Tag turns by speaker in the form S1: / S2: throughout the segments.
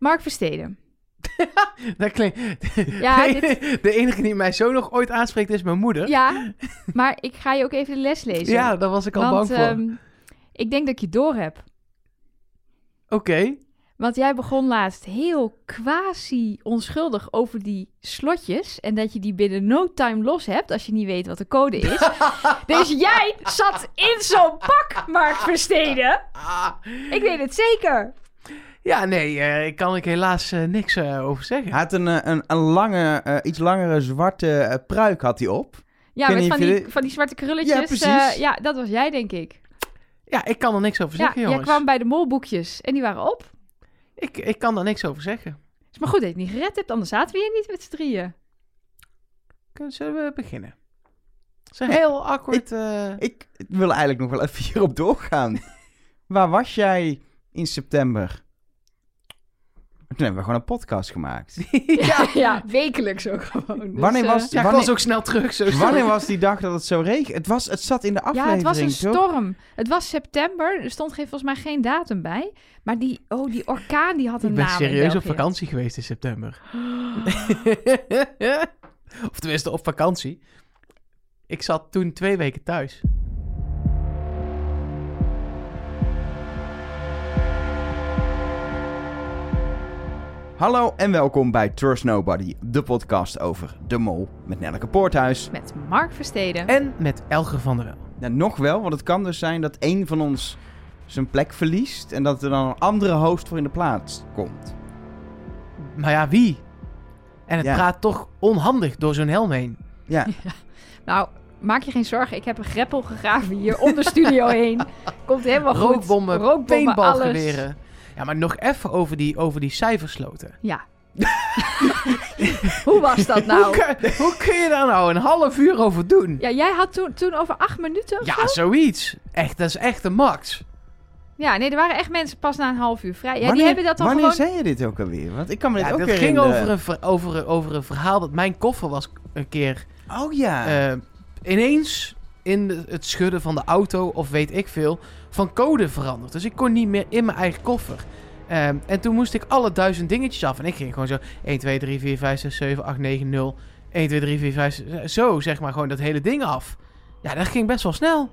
S1: Mark Versteden.
S2: Dat klinkt...
S1: Ja,
S2: de,
S1: dit-
S2: de enige die mij zo nog ooit aanspreekt is mijn moeder.
S1: Ja, maar ik ga je ook even de les lezen.
S2: Ja, daar was ik al
S1: Want
S2: bang voor.
S1: ehm, ik denk dat ik je door heb.
S2: Oké.
S1: Want jij begon laatst heel quasi onschuldig over die slotjes. En dat je die binnen no time los hebt als je niet weet wat de code is. dus jij zat in zo'n pak, Mark Versteden. Ik weet het zeker.
S2: Ja, nee, eh, ik kan ik helaas eh, niks eh, over zeggen.
S3: Hij had een, een, een lange, eh, iets langere zwarte pruik had hij op.
S1: Ja,
S3: Ken
S1: met van
S3: die-
S1: van die zwarte krulletjes.
S3: Ja, precies.
S1: eh, ja, dat was jij, denk ik.
S2: Ja, ik kan er niks over
S1: Ja,
S2: zeggen,
S1: jij
S2: jongens.
S1: kwam bij de molboekjes en die waren op.
S2: Ik, ik kan daar niks over zeggen.
S1: Is maar goed dat je het niet gered hebt, anders zaten we hier niet met z'n drieën.
S2: Kunnen zullen we beginnen? Het is een heel awkward... eh,
S3: Ik wil eigenlijk nog wel even hierop doorgaan. Waar was jij in september? Toen hebben we gewoon een podcast gemaakt.
S1: Ja, ja wekelijks ook gewoon. Dus,
S3: Wanneer
S1: eh,
S3: was-
S2: Ja, ik was ook snel terug. Zo
S3: Wanneer was die dag dat het zo regen? Het, was, het zat in de
S1: Ja,
S3: aflevering,
S1: het was een
S3: toch?
S1: storm. Het was september. Er stond geen, volgens mij geen datum bij. Maar die, oh, die orkaan die had een
S2: Ik ben
S1: naam
S2: serieus op vakantie geweest in september. of tenminste op vakantie. Ik zat toen twee weken thuis.
S3: Hallo en welkom bij Trust Nobody, de podcast over De Mol met Nelleke Poorthuis.
S1: Met Mark Versteden.
S2: En met Elger van der Wel.
S3: Nou, nog wel, want het kan dus zijn dat één van ons zijn plek verliest en dat er dan een andere host voor in de plaats komt.
S2: Maar ja, wie? En het
S3: Ja.
S2: praat toch onhandig door zo'n helm heen.
S3: Ja,
S1: Nou, maak je geen zorgen. Ik heb een greppel gegraven hier om de studio heen. Komt helemaal goed.
S2: Rookbommen,
S1: Rookbommen, alles.
S2: paintballgeweren. Ja, maar nog even over die, over die cijfersloten.
S1: Ja. Hoe was dat
S2: Hoe,
S1: nou?
S2: kun, hoe kun je daar nou een half uur over doen?
S1: Ja, jij had toen, toen over acht minuten of
S2: Ja,
S1: zo?
S2: zoiets. Echt, dat is echt de max.
S1: Ja, nee, er waren echt mensen pas na een half uur vrij. Ja, die
S3: wanneer,
S1: hebben dat dan
S3: wanneer
S1: gewoon...
S3: zei je dit ook alweer? Want ik kan me dit
S2: Ja,
S3: ook
S2: dat
S3: weer
S2: ging
S3: de-
S2: over, een, ver- over, een- over een verhaal dat mijn koffer was een keer
S3: Oh ja.
S2: eh, ineens in het schudden van de auto of weet ik veel van code veranderd. Dus ik kon niet meer in mijn eigen koffer. Ehm, en toen moest ik alle duizend dingetjes af. En ik ging gewoon zo 1, 2, 3, 4, 5, 6, 7, 8, 9, 0. 1, 2, 3, 4, 5, 6, zo zeg maar gewoon dat hele ding af. Ja, dat ging best wel snel.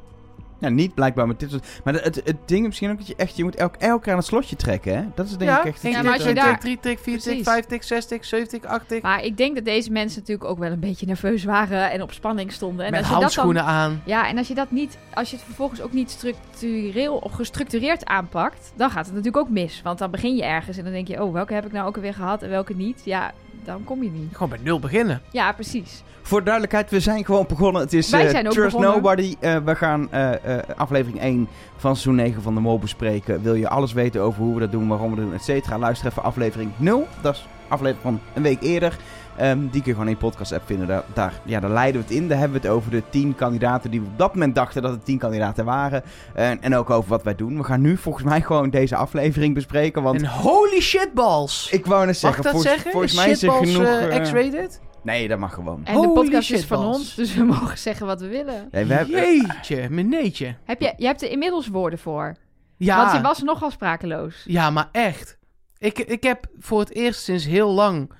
S3: Ja, niet blijkbaar met dit soort... Maar het, het, het ding is misschien ook dat je echt... Je moet elk, elke keer aan het slotje trekken, hè? Dat is denk
S2: ja,
S3: ik echt...
S1: Ja, maar als je daar-
S2: tik, drie tik, vier tik,
S1: Precies.
S2: vijf tik, zes tik, zeven tik, acht tik.
S1: Maar ik denk dat deze mensen natuurlijk ook wel een beetje nerveus waren en op spanning stonden. En
S2: Met
S1: als je dat dan
S2: handschoenen aan.
S1: Ja, en als je dat niet, als je het vervolgens ook niet structureel of gestructureerd aanpakt, dan gaat het natuurlijk ook mis. Want dan begin je ergens en dan denk je, oh, welke heb ik nou ook alweer gehad en welke niet? Ja, dan kom je niet.
S2: Gewoon bij nul beginnen.
S1: Ja, precies.
S3: Voor duidelijkheid, we zijn gewoon begonnen. Het is
S1: Wij
S3: eh,
S1: zijn ook
S3: Trust
S1: begonnen.
S3: Nobody. Eh, we gaan eh, eh, aflevering 1 van seizoen 9 van de Mol bespreken. Wil je alles weten over hoe we dat doen, waarom we dat doen, et cetera? Luister even aflevering 0. Dat is aflevering van een week eerder. Ehm, die kun je gewoon in je podcast-app vinden. Daar, daar, ja, daar leiden we het in. Daar hebben we het over de 10 kandidaten die we op dat moment dachten dat het 10 kandidaten waren. En en ook over wat wij doen. We gaan nu volgens mij gewoon deze aflevering bespreken. Want
S2: En holy shitballs.
S3: ik wou net zeggen,
S2: dat
S3: volgens,
S2: zeggen?
S3: volgens
S2: Is
S3: mij is er genoeg...
S2: eh, X-rated?
S3: nee, dat mag gewoon.
S1: En de podcast is van ons, dus we mogen zeggen wat we willen.
S3: Nee, we hebben,
S2: Jeetje, meneetje.
S1: Heb je, je hebt er inmiddels woorden voor.
S2: Ja,
S1: Want je was nogal sprakeloos.
S2: ja, maar echt. Ik, ik heb voor het eerst sinds heel lang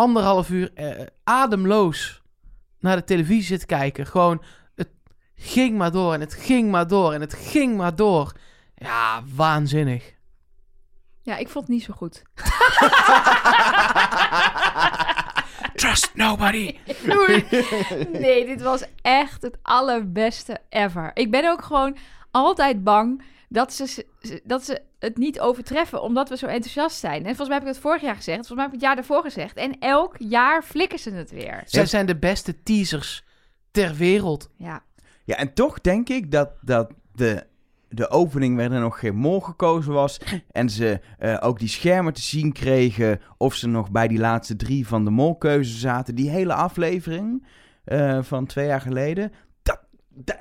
S2: anderhalf uur eh, ademloos naar de televisie zitten kijken. Gewoon, het ging maar door en het ging maar door en het ging maar door. Ja, waanzinnig.
S1: Ja, ik vond het niet zo goed.
S2: Trust nobody.
S1: Nee, dit was echt het allerbeste ever. Ik ben ook gewoon altijd bang dat ze, dat ze het niet overtreffen, omdat we zo enthousiast zijn. En volgens mij heb ik het vorig jaar gezegd, volgens mij heb ik het jaar daarvoor gezegd. En elk jaar flikken ze het weer.
S2: Zij zijn de beste teasers ter wereld.
S1: Ja,
S3: Ja, en toch denk ik dat, dat de, de opening waarin er nog geen mol gekozen was... en ze eh, ook die schermen te zien kregen... of ze nog bij die laatste drie van de molkeuze zaten... die hele aflevering eh, van twee jaar geleden...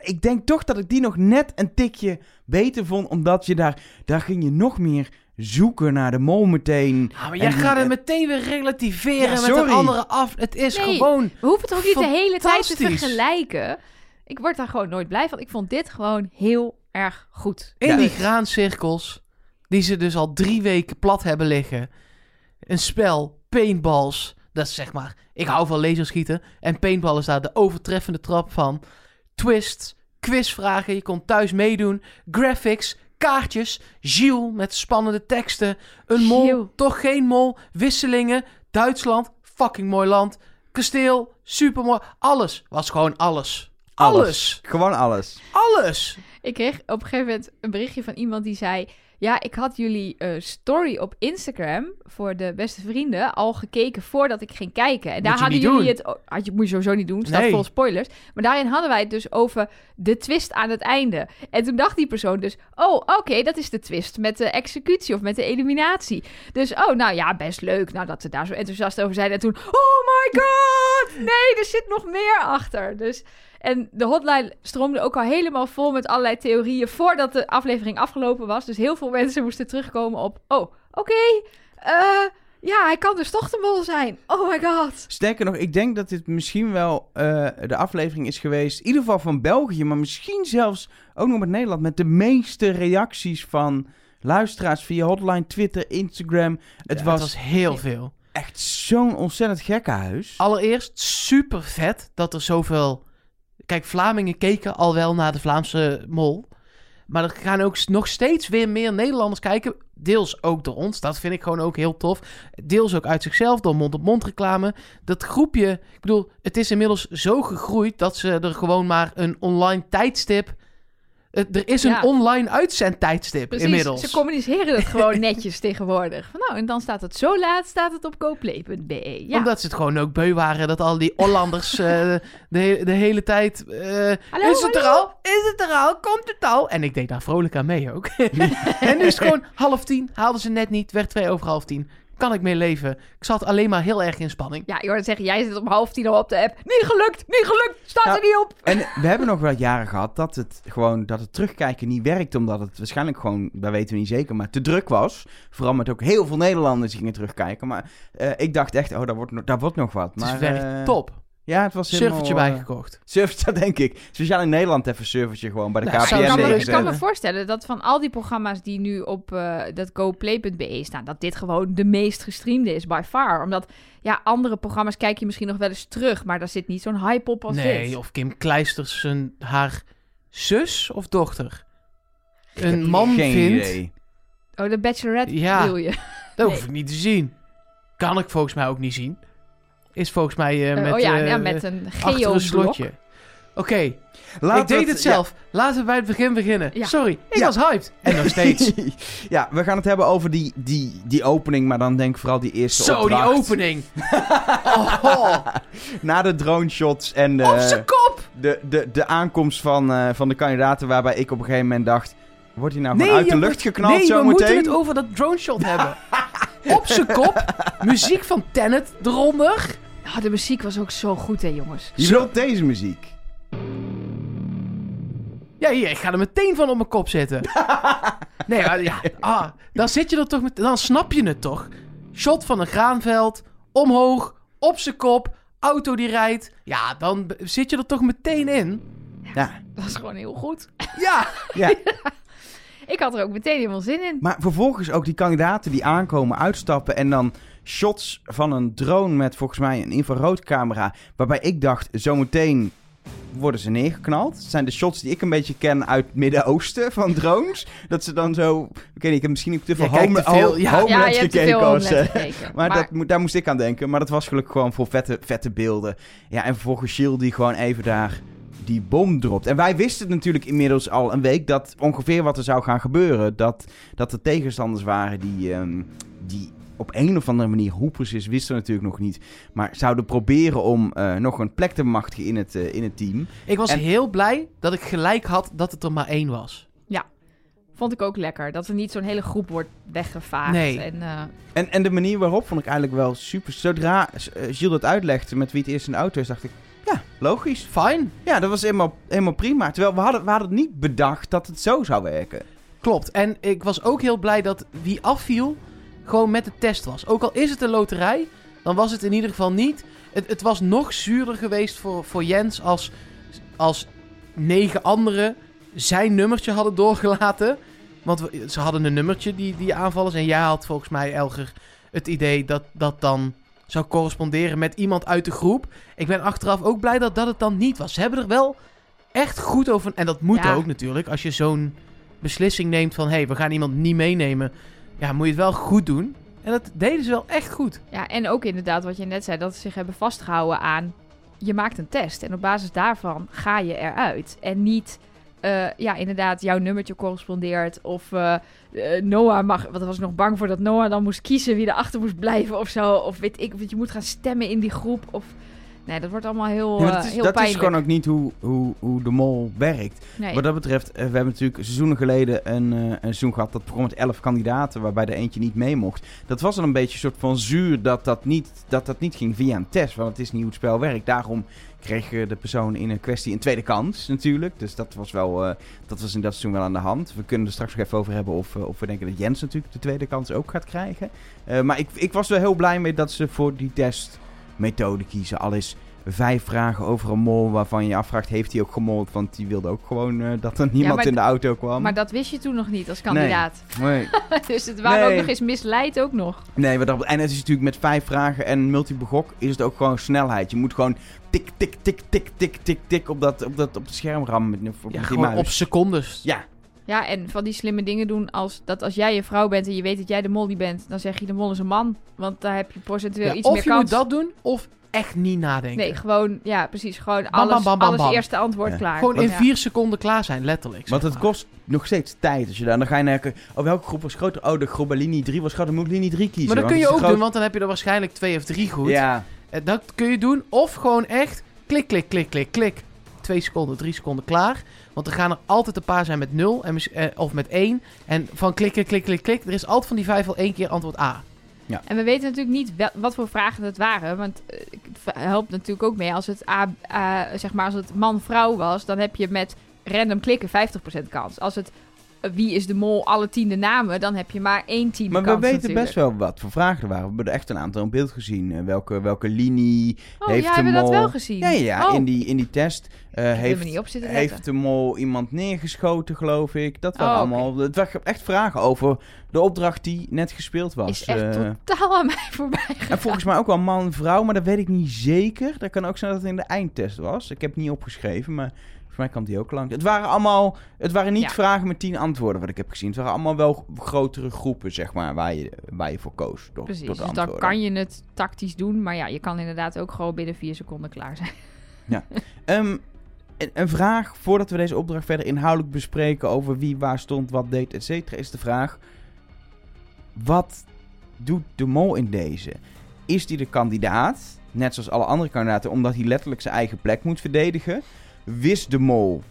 S3: Ik denk toch dat ik die nog net een tikje beter vond... omdat je daar, daar ging je nog meer zoeken naar de mol meteen...
S2: Ja, maar jij
S3: En-
S2: gaat het
S3: en-
S2: meteen weer relativeren
S3: Ja,
S2: met een andere af. Het is
S1: Nee.
S2: gewoon...
S1: we hoeven het ook niet de hele tijd te vergelijken. Ik word daar gewoon nooit blij van. Ik vond dit gewoon heel erg goed.
S2: In
S3: Ja.
S2: die graancirkels, die ze dus al drie weken plat hebben liggen. een spel, paintballs. Dat is zeg maar, ik hou van laserschieten. En paintball is daar de overtreffende trap van. Twist, quizvragen, je kon thuis meedoen. Graphics, kaartjes, Gilles met spannende teksten. Een mol,
S1: Gilles.
S2: toch geen mol. Wisselingen, Duitsland, fucking mooi land. Kasteel, supermooi. Alles was gewoon alles. Alles.
S3: Gewoon alles.
S2: Alles.
S1: Ik kreeg op een gegeven moment een berichtje van iemand die zei... Ja, ik had jullie eh, story op Instagram voor de beste vrienden al gekeken voordat ik ging kijken. En daar hadden jullie
S2: doen.
S1: het... Had je, moet je sowieso niet doen, staat
S2: Nee.
S1: vol spoilers. Maar daarin hadden wij het dus over de twist aan het einde. En toen dacht die persoon dus... Oh, oké, dat is de twist met de executie of met de eliminatie. Dus, oh, nou ja, best leuk. Nou, dat ze daar zo enthousiast over zijn. En toen, oh my god! Nee, er zit nog meer achter. Dus... En de hotline stroomde ook al helemaal vol met allerlei theorieën voordat de aflevering afgelopen was. Dus heel veel mensen moesten terugkomen op: oh, oké, eh, ja, hij kan dus toch de mol zijn. Oh my god.
S3: Sterker nog, ik denk dat dit misschien wel eh, de aflevering is geweest. In ieder geval van België, maar misschien zelfs ook nog met Nederland. Met de meeste reacties van luisteraars via hotline, Twitter, Instagram. Het
S2: Ja,
S3: was
S2: heel veel.
S3: echt zo'n ontzettend gekkenhuis.
S2: Allereerst super vet dat er zoveel. Kijk, Vlamingen keken al wel naar de Vlaamse mol. Maar er gaan ook nog steeds weer meer Nederlanders kijken. Deels ook door ons. Dat vind ik gewoon ook heel tof. Deels ook uit zichzelf door mond-op-mond reclame. Dat groepje. Ik bedoel, het is inmiddels zo gegroeid dat ze er gewoon maar een online tijdstip. Er is een
S1: Ja.
S2: online uitzendtijdstip
S1: Precies,
S2: inmiddels.
S1: ze communiceren het gewoon netjes tegenwoordig. Van, nou, en dan staat het zo laat, staat het op coplay.be. Ja.
S2: Omdat ze het gewoon ook beu waren dat al die Hollanders eh, de, de hele tijd. eh,
S1: Hallo,
S2: is het er al? Is het er al? Komt het al? En ik deed daar vrolijk aan mee ook. en nu is het gewoon half tien. Haalden ze net niet. Werd twee over half tien. Kan ik mee leven. Ik zat alleen maar heel erg in spanning.
S1: Ja, je hoorde zeggen, jij zit om half tien al op de app. Niet gelukt, niet gelukt, staat er niet op.
S3: En we hebben nog wel jaren gehad dat het gewoon dat het terugkijken niet werkte. Omdat het waarschijnlijk gewoon, dat weten we niet zeker, maar te druk was. Vooral met ook heel veel Nederlanders die gingen terugkijken. Maar eh, ik dacht echt, oh, daar wordt, nog- daar wordt nog wat.
S2: Het
S3: maar,
S2: is werkt
S3: eh,
S2: top.
S3: Ja, het was helemaal...
S2: Surfertje
S3: eh,
S2: bijgekocht.
S3: Surfertje, dat denk ik. Speciaal in Nederland even surfertje gewoon bij de
S2: Nou,
S3: KPN
S1: ik, kan me, ik kan me voorstellen dat van al die programma's die nu op eh, dat goplay.be staan, dat dit gewoon de meest gestreamde is, by far. Omdat, ja, andere programma's kijk je misschien nog wel eens terug, maar daar zit niet zo'n hype op als
S2: Nee,
S1: dit.
S2: of Kim Kleisters zijn, haar zus of dochter een man
S3: geen
S2: vindt.
S3: idee.
S1: Oh, de Bachelorette
S2: Ja.
S1: wil je.
S2: Dat
S1: Nee.
S2: hoef ik niet te zien. Kan ik volgens mij ook niet zien. Is volgens mij eh,
S1: Eh,
S2: met,
S1: oh ja,
S2: eh,
S1: ja, met een geoblok.
S2: slotje. Oké, ik deed het zelf. Laten we bij het begin beginnen.
S1: Ja.
S2: Sorry, ik
S3: Ja.
S2: was hyped. En nog steeds.
S3: ja, we gaan het hebben over die, die, die opening, maar dan denk ik vooral die eerste
S2: Zo, die opening. oh,
S3: Na de drone shots en de,
S2: op zijn kop.
S3: de, de, de aankomst van, eh, van de kandidaten, waarbij ik op een gegeven moment dacht... Wordt hij nou
S2: Nee,
S3: gewoon uit de lucht
S2: moet-
S3: geknald
S2: Nee,
S3: zo
S2: we moeten
S3: meteen?
S2: het over dat drone shot hebben. op zijn kop. Muziek van Tenet eronder.
S1: De muziek was ook zo goed, hè, jongens.
S3: Je wilt deze muziek.
S2: Ja, hier, ik ga er meteen van op mijn kop zitten. nee, maar ja, ah, dan zit je er toch met, dan snap je het toch. Shot van een graanveld, omhoog, op zijn kop, auto die rijdt. Ja, dan zit je er toch meteen in.
S3: Ja,
S1: Dat was gewoon heel goed.
S2: Ja,
S3: ja.
S1: Ik had er ook meteen helemaal zin in.
S3: Maar vervolgens ook die kandidaten die aankomen, uitstappen en dan shots van een drone met volgens mij een infraroodcamera. Waarbij ik dacht, zometeen worden ze neergeknald. Het zijn de shots die ik een beetje ken uit het Midden-Oosten van drones. Dat ze dan zo... Ik weet niet, ik heb misschien ook te veel home,
S2: te veel,
S3: Ho-
S2: ja.
S3: Homeland
S1: ja, je hebt te
S3: gekeken.
S1: veel Homeland gekeken.
S3: maar dat, moet- daar moest ik aan denken. Maar dat was gelukkig gewoon voor vette, vette beelden. Ja, en vervolgens Shield die gewoon even daar die bom dropt. En wij wisten het natuurlijk inmiddels al een week dat ongeveer wat er zou gaan gebeuren. Dat, dat er tegenstanders waren die, ehm, die op een of andere manier, hoe precies wisten we natuurlijk nog niet. Maar zouden proberen om eh, nog een plek te bemachtigen in het, eh, in het team.
S2: ik was
S3: En-
S2: heel blij dat ik gelijk had dat het er maar één was.
S1: Vond ik ook lekker. Dat er niet zo'n hele groep wordt weggevaagd.
S2: Nee.
S1: En, eh,
S3: En, en de manier waarop vond ik eigenlijk wel super. Zodra Gilles het uitlegde met wie het eerst in de auto is, dacht ik, ja, logisch.
S2: Fijn,
S3: Ja, dat was helemaal, helemaal prima. Terwijl we hadden, we hadden niet bedacht dat het zo zou werken.
S2: klopt. En ik was ook heel blij dat wie afviel gewoon met de test was. Ook al is het een loterij, dan was het in ieder geval niet. Het, het was nog zuurder geweest voor, voor Jens als, als negen anderen zijn nummertje hadden doorgelaten. Want we- ze hadden een nummertje, die, die aanvallers. En jij had volgens mij, Elger, het idee dat dat dan zou corresponderen met iemand uit de groep. Ik ben achteraf ook blij dat dat het dan niet was. Ze hebben er wel echt goed over... En dat moet
S1: Ja.
S2: ook natuurlijk. Als je zo'n beslissing neemt van... hé, hey, we gaan iemand niet meenemen. Ja, moet je het wel goed doen. En dat deden ze wel echt goed.
S1: Ja, en ook inderdaad wat je net zei, dat ze zich hebben vastgehouden aan... Je maakt een test en op basis daarvan ga je eruit. En niet, eh, ja, inderdaad, jouw nummertje correspondeert. Of eh, eh, Noah mag... Want was ik nog bang voor dat Noah dan moest kiezen wie erachter moest blijven of zo. Of weet ik, of je moet gaan stemmen in die groep. Of... Nee, dat wordt allemaal heel,
S3: Ja,
S1: eh,
S3: dat is,
S1: heel
S3: dat is gewoon ook niet hoe, hoe, hoe de mol werkt.
S1: Nee.
S3: Wat dat betreft, eh, we hebben natuurlijk seizoenen geleden een, eh, een seizoen gehad dat begon met elf kandidaten, waarbij er eentje niet mee mocht. Dat was dan een beetje een soort van zuur dat dat niet, dat dat niet ging via een test, want het is niet hoe het spel werkt. Daarom kreeg de persoon in een kwestie een tweede kans natuurlijk. Dus dat was wel, dat was in dat seizoen wel aan de hand. We kunnen er straks nog even over hebben of, of we denken dat Jens natuurlijk de tweede kans ook gaat krijgen. Maar ik, ik was wel heel blij mee dat ze voor die testmethode kiezen. Al is vijf vragen over een mol waarvan je je afvraagt, heeft hij ook gemold? Want die wilde ook gewoon eh, dat er niemand in de auto kwam.
S1: Maar dat wist je toen nog niet als kandidaat.
S3: Nee.
S1: dus het waren
S3: Nee.
S1: ook nog eens misleid ook nog.
S3: Nee, maar dat, en het is natuurlijk met vijf vragen en multibegok is het ook gewoon snelheid. Je moet gewoon tik, tik, tik, tik, tik, tik, tik op, dat, op, dat, op het scherm rammen op
S2: Ja,
S3: die
S2: gewoon
S3: muis.
S2: op secondes.
S3: Ja,
S1: Ja, en van die slimme dingen doen als dat als jij een vrouw bent en je weet dat jij de molly bent, dan zeg je de mol is een man. Want daar heb je procentueel
S2: Ja,
S1: iets
S2: of
S1: meer
S2: je
S1: kans.
S2: moet dat doen, of echt niet nadenken.
S1: Nee, gewoon, ja, precies. Gewoon
S2: bam,
S1: alles,
S2: bam, bam,
S1: alles
S2: bam.
S1: eerste antwoord
S3: Ja.
S1: klaar.
S2: Gewoon in
S1: Ja.
S2: vier seconden klaar zijn, letterlijk.
S3: want het
S2: maar.
S3: kost nog steeds tijd als je daar... Dan ga je naar... Oh, welke groep was groter? Oh, de groep bij linie 3 was groter. Dan moet ik linie 3 kiezen.
S2: Maar dat kun je ook doen, want dan heb je er waarschijnlijk twee of drie goed.
S3: Ja,
S2: Eh, Dat kun je doen. Of gewoon echt klik, klik, klik, klik, klik. Twee seconden, drie seconden klaar. Want er gaan er altijd een paar zijn met nul en, mis- eh, of met één. En van klikken, klik, klik, klik. Er is altijd van die vijf wel één keer antwoord A.
S1: En we weten natuurlijk niet wel, wat voor vragen het waren. Want eh, het helpt natuurlijk ook mee als het, A, zeg maar, als het man-vrouw was. Dan heb je met random klikken 50% kans. Als het eh, wie is de mol, alle tiende namen, dan heb je maar één tiende
S3: maar we
S1: kans
S3: weten
S1: natuurlijk.
S3: best wel wat voor vragen er waren. We hebben er echt een aantal in beeld gezien. Eh, welke, welke linie
S1: Oh,
S3: heeft
S1: ja,
S3: de
S1: hebben we dat
S3: mol...
S1: wel gezien?
S3: Ja, ja,
S1: Oh,
S3: in, die, in die test
S1: heb
S3: heeft,
S1: niet op
S3: heeft de mol iemand neergeschoten, geloof ik. Dat waren
S1: Oh,
S3: allemaal... Het waren echt vragen over de opdracht die net gespeeld was.
S1: Is echt
S3: Eh,
S1: totaal aan mij voorbij gegaan.
S3: en volgens mij ook wel man-vrouw, maar dat weet ik niet zeker. Dat kan ook zijn dat het in de eindtest was. Ik heb het niet opgeschreven, maar volgens mij kwam die ook lang. Het waren allemaal... Het waren niet
S1: Ja.
S3: vragen met tien antwoorden, wat ik heb gezien. Het waren allemaal wel grotere groepen, zeg maar, waar je, waar je voor koos. Door,
S1: Precies,
S3: door de
S1: dus dan kan je het tactisch doen. Maar ja, je kan inderdaad ook gewoon binnen vier seconden klaar zijn.
S3: Ehm, een, een vraag, voordat we deze opdracht verder inhoudelijk bespreken over wie waar stond, wat deed, et cetera, is de vraag: wat doet de mol in deze? Is die de kandidaat, net zoals alle andere kandidaten, omdat hij letterlijk zijn eigen plek moet verdedigen? Wist de mol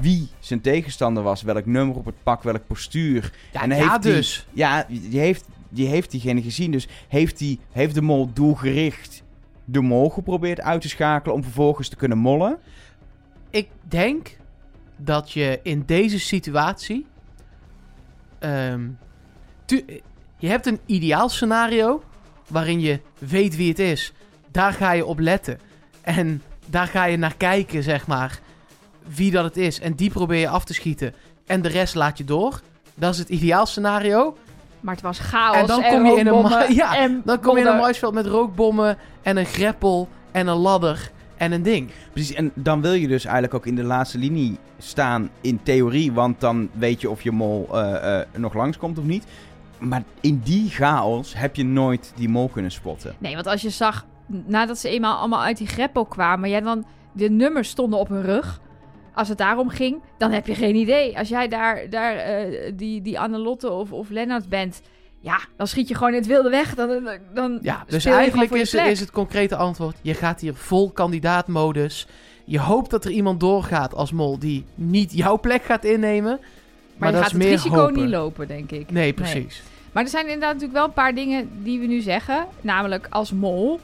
S3: wie zijn tegenstander was, welk nummer op het pak, welk postuur?
S2: Ja,
S3: En
S2: ja
S3: heeft die-
S2: dus.
S3: Ja, die heeft, die heeft diegene gezien. Dus heeft, die, heeft de mol doelgericht de mol geprobeerd uit te schakelen om vervolgens te kunnen mollen?
S2: Ik denk dat je in deze situatie... tu- je hebt een ideaal scenario waarin je weet wie het is. Daar ga je op letten. En daar ga je naar kijken, zeg maar, wie dat het is. En die probeer je af te schieten. En de rest laat je door. Dat is het ideaal scenario.
S1: Maar het was chaos
S2: En dan kom je in een ja,
S1: en
S2: Dan kom je in een maisveld met rookbommen en een greppel en een ladder en een ding.
S3: Precies, en dan wil je dus eigenlijk ook in de laatste linie staan in theorie, want dan weet je of je mol eh, eh, nog langskomt of niet. Maar in die chaos heb je nooit die mol kunnen spotten.
S1: Nee, want als je zag, nadat ze eenmaal allemaal uit die greppel kwamen, ja, dan de nummers stonden op hun rug. Als het daarom ging, dan heb je geen idee. Als jij daar, daar eh, die, die Annelotte of, of Lennart bent, ja, dan schiet je gewoon in het wilde weg. Dan, dan,
S2: Ja, dus eigenlijk is, is het concrete antwoord. Je gaat hier vol kandidaatmodus. Je hoopt dat er iemand doorgaat als mol die niet jouw plek gaat innemen. Maar,
S1: Maar, je
S2: dat
S1: gaat
S2: is
S1: het
S2: meer
S1: risico
S2: hopen.
S1: niet lopen, denk ik.
S2: Nee, precies.
S1: Maar er zijn inderdaad natuurlijk wel een paar dingen die we nu zeggen. Namelijk, als mol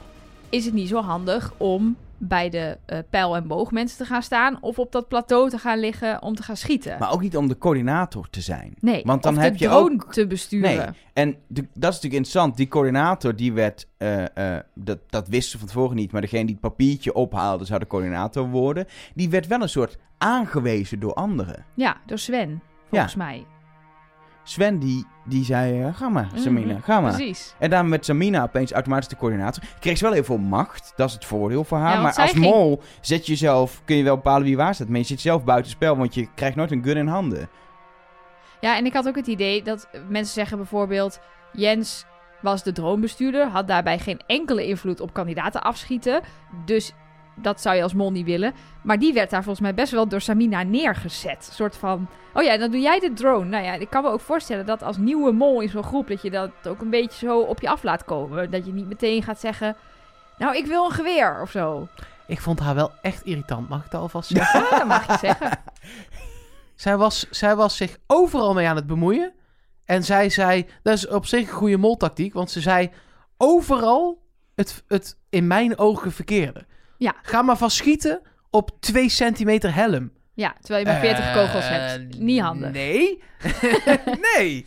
S1: is het niet zo handig om bij de eh, pijl- en boogmensen te gaan staan... of op dat plateau te gaan liggen om te gaan schieten.
S3: Maar ook niet om de coördinator te zijn.
S1: nee,
S3: want dan
S1: of
S3: heb
S1: de
S3: je
S1: drone
S3: ook-
S1: te besturen.
S3: Nee. En de- dat is natuurlijk interessant. Die coördinator, die werd, eh, eh, dat, dat wisten ze van tevoren niet, maar degene die het papiertje ophaalde, zou de coördinator worden. Die werd wel een soort aangewezen door anderen.
S1: Ja, door Sven, volgens mij.
S3: Sven die, die zei, eh, ga maar Samina,
S1: Mhm,
S3: ga maar.
S1: Precies.
S3: En dan met Samina opeens automatisch de coördinator. Kreeg ze wel heel veel macht, dat is het voordeel voor haar.
S1: Ja,
S3: maar als
S1: ging-
S3: mol zet je jezelf, kun je wel bepalen wie waar staat. Maar je zit zelf buiten spel, want je krijgt nooit een gun in handen.
S1: Ja, en ik had ook het idee dat mensen zeggen bijvoorbeeld... Jens was de droombestuurder, had daarbij geen enkele invloed op kandidaten afschieten. Dus dat zou je als mol niet willen. Maar die werd daar volgens mij best wel door Samina neergezet. Een soort van, oh ja, dan doe jij de drone. Nou ja, ik kan me ook voorstellen dat als nieuwe mol in zo'n groep... dat je dat ook een beetje zo op je af laat komen. Dat je niet meteen gaat zeggen... Nou, ik wil een geweer of zo.
S2: Ik vond haar wel echt irritant, mag ik dat alvast zeggen?
S1: Ja, dat mag je zeggen.
S2: zij, was, zij was zich overal mee aan het bemoeien. En zij zei, dat is op zich een goede moltactiek, want ze zei overal het, het in mijn ogen verkeerde.
S1: Ja.
S2: Ga maar van schieten op 2 centimeter helm.
S1: Ja, terwijl je maar 40
S2: Eh,
S1: kogels hebt. Niet handig.
S2: Nee. nee.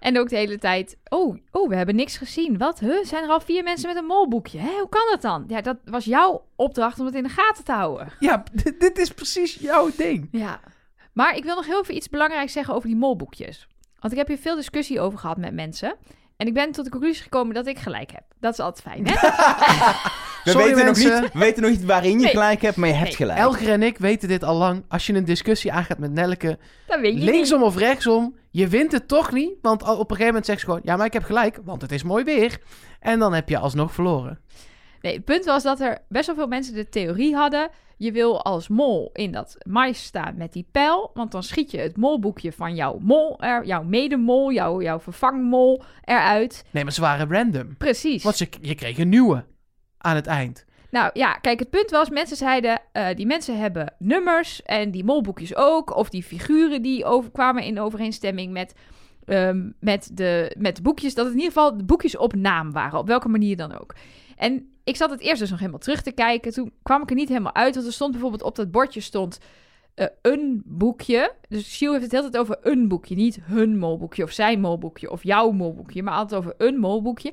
S1: En ook de hele tijd, oh, oh, we hebben niks gezien. Wat? Huh? Zijn er al vier mensen met een molboekje? Hè? Hoe kan dat dan? Ja, dat was jouw opdracht om het in de gaten te houden.
S2: Ja, dit, dit is precies jouw ding.
S1: Ja. Maar ik wil nog heel even iets belangrijks zeggen over die molboekjes. Want ik heb hier veel discussie over gehad met mensen. En ik ben tot de conclusie gekomen dat ik gelijk heb. Dat is altijd fijn, hè?
S3: We,
S2: Sorry,
S3: weten nog niet, we weten nog niet waarin je
S1: Nee.
S3: gelijk hebt, maar je hebt
S1: Nee.
S3: gelijk.
S2: Elger en ik weten dit al lang. Als je een discussie aangaat met Nelleke,
S1: Dat weet je niet.
S2: linksom of rechtsom, je wint het toch niet. Want al- op een gegeven moment zegt ze gewoon, ja, maar ik heb gelijk, want het is mooi weer. En dan heb je alsnog verloren.
S1: Nee, het punt was dat er best wel veel mensen de theorie hadden. Je wil als mol in dat mais staan met die pijl. Want dan schiet je het molboekje van jouw mol, er, jouw medemol, jouw, jouw vervangmol eruit.
S2: Nee, maar ze waren random.
S1: Precies.
S2: Want ze, je kreeg een nieuwe aan het eind.
S1: Nou ja, kijk, het punt was, mensen zeiden, eh, die mensen hebben nummers en die molboekjes ook. Of die figuren die over, kwamen in overeenstemming met, ehm, met, de, met de boekjes. Dat het in ieder geval de boekjes op naam waren, op welke manier dan ook. En ik zat het eerst dus nog helemaal terug te kijken. Toen kwam ik er niet helemaal uit, want er stond bijvoorbeeld op dat bordje stond... eh, een boekje. Dus Shiel heeft het hele tijd over een boekje. Niet hun molboekje of zijn molboekje of jouw molboekje. Maar altijd over een molboekje.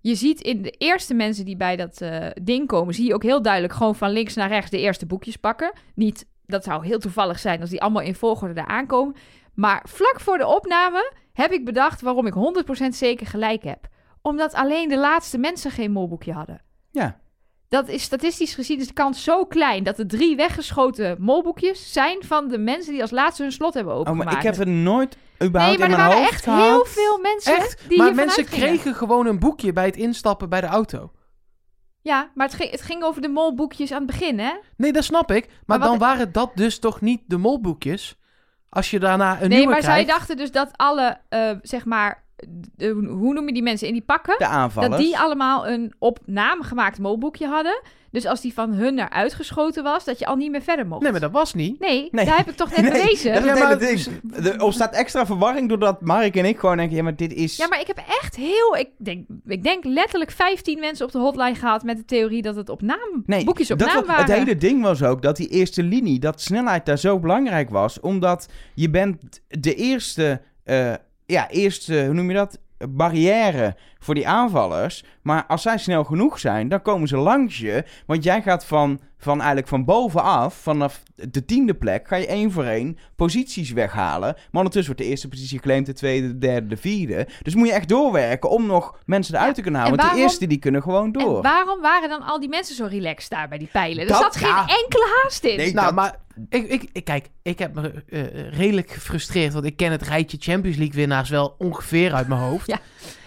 S1: Je ziet in de eerste mensen die bij dat eh, ding komen, zie je ook heel duidelijk gewoon van links naar rechts de eerste boekjes pakken. Niet, dat zou heel toevallig zijn als die allemaal in volgorde daar aankomen. Maar vlak voor de opname heb ik bedacht waarom ik 100% zeker gelijk heb. Omdat alleen de laatste mensen geen molboekje hadden.
S3: Ja.
S1: Dat is statistisch gezien is de kans zo klein dat de drie weggeschoten molboekjes zijn van de mensen die als laatste hun slot hebben
S3: Oh,
S1: opengemaakt.
S3: maar ik heb het nooit überhaupt
S1: nee, maar
S3: in
S1: er
S3: mijn
S1: waren
S3: hoofd
S1: echt
S3: gehad.
S1: heel veel mensen
S2: Echt?
S1: die
S2: maar mensen kregen gewoon een boekje bij het instappen bij de auto.
S1: Ja, maar het ging, het ging over de molboekjes aan het begin, hè?
S2: Nee, dat snap ik. Maar, dan waren dat dus toch niet de molboekjes? Als je daarna een
S1: nee,
S2: nieuwe
S1: maar zij
S2: krijgt.
S1: dachten dus dat alle, eh, zeg maar, de- hoe noem je die mensen in die pakken?
S3: De aanvallers.
S1: Dat die allemaal een op naam gemaakt molboekje hadden. Dus als die van hun eruit geschoten was, dat je al niet meer verder mocht.
S2: Nee, maar dat was niet.
S1: Nee,
S3: Nee.
S1: daar heb ik toch net
S3: Nee,
S1: bewezen.
S3: dat is
S2: Ja,
S3: het hele
S2: maar-
S3: ding. Er ontstaat extra verwarring doordat Mark en ik gewoon denken... Ja, maar dit is...
S1: Ja, maar ik heb echt heel... Ik denk, ik denk letterlijk 15 mensen op de hotline gehad met de theorie dat het op naam...
S3: Nee,
S1: boekjes op
S3: dat
S1: naam
S3: was-
S1: waren.
S3: Het hele ding was ook dat die eerste linie, dat snelheid daar zo belangrijk was. Omdat je bent de eerste, eh, ja, eerste, hoe noem je dat? Barrière voor die aanvallers. Maar als zij snel genoeg zijn, dan komen ze langs je. Want jij gaat van, van eigenlijk van bovenaf, vanaf de tiende plek, ga je één voor één posities weghalen. Maar ondertussen wordt de eerste positie geclaimd, de tweede, de derde, de vierde. Dus moet je echt doorwerken om nog mensen eruit
S1: Ja,
S3: te kunnen halen.
S1: en
S3: Want de eerste die kunnen gewoon door.
S1: En waarom waren dan al die mensen zo relaxed daar bij die pijlen? Er
S3: Dat-
S1: zat geen
S3: ja.
S1: enkele haast in.
S3: Nee,
S2: Nou,
S3: dat-
S2: maar ik, ik, ik- kijk, ik heb me eh, redelijk gefrustreerd, want ik ken het rijtje Champions League winnaars wel ongeveer uit mijn hoofd.
S1: Ja,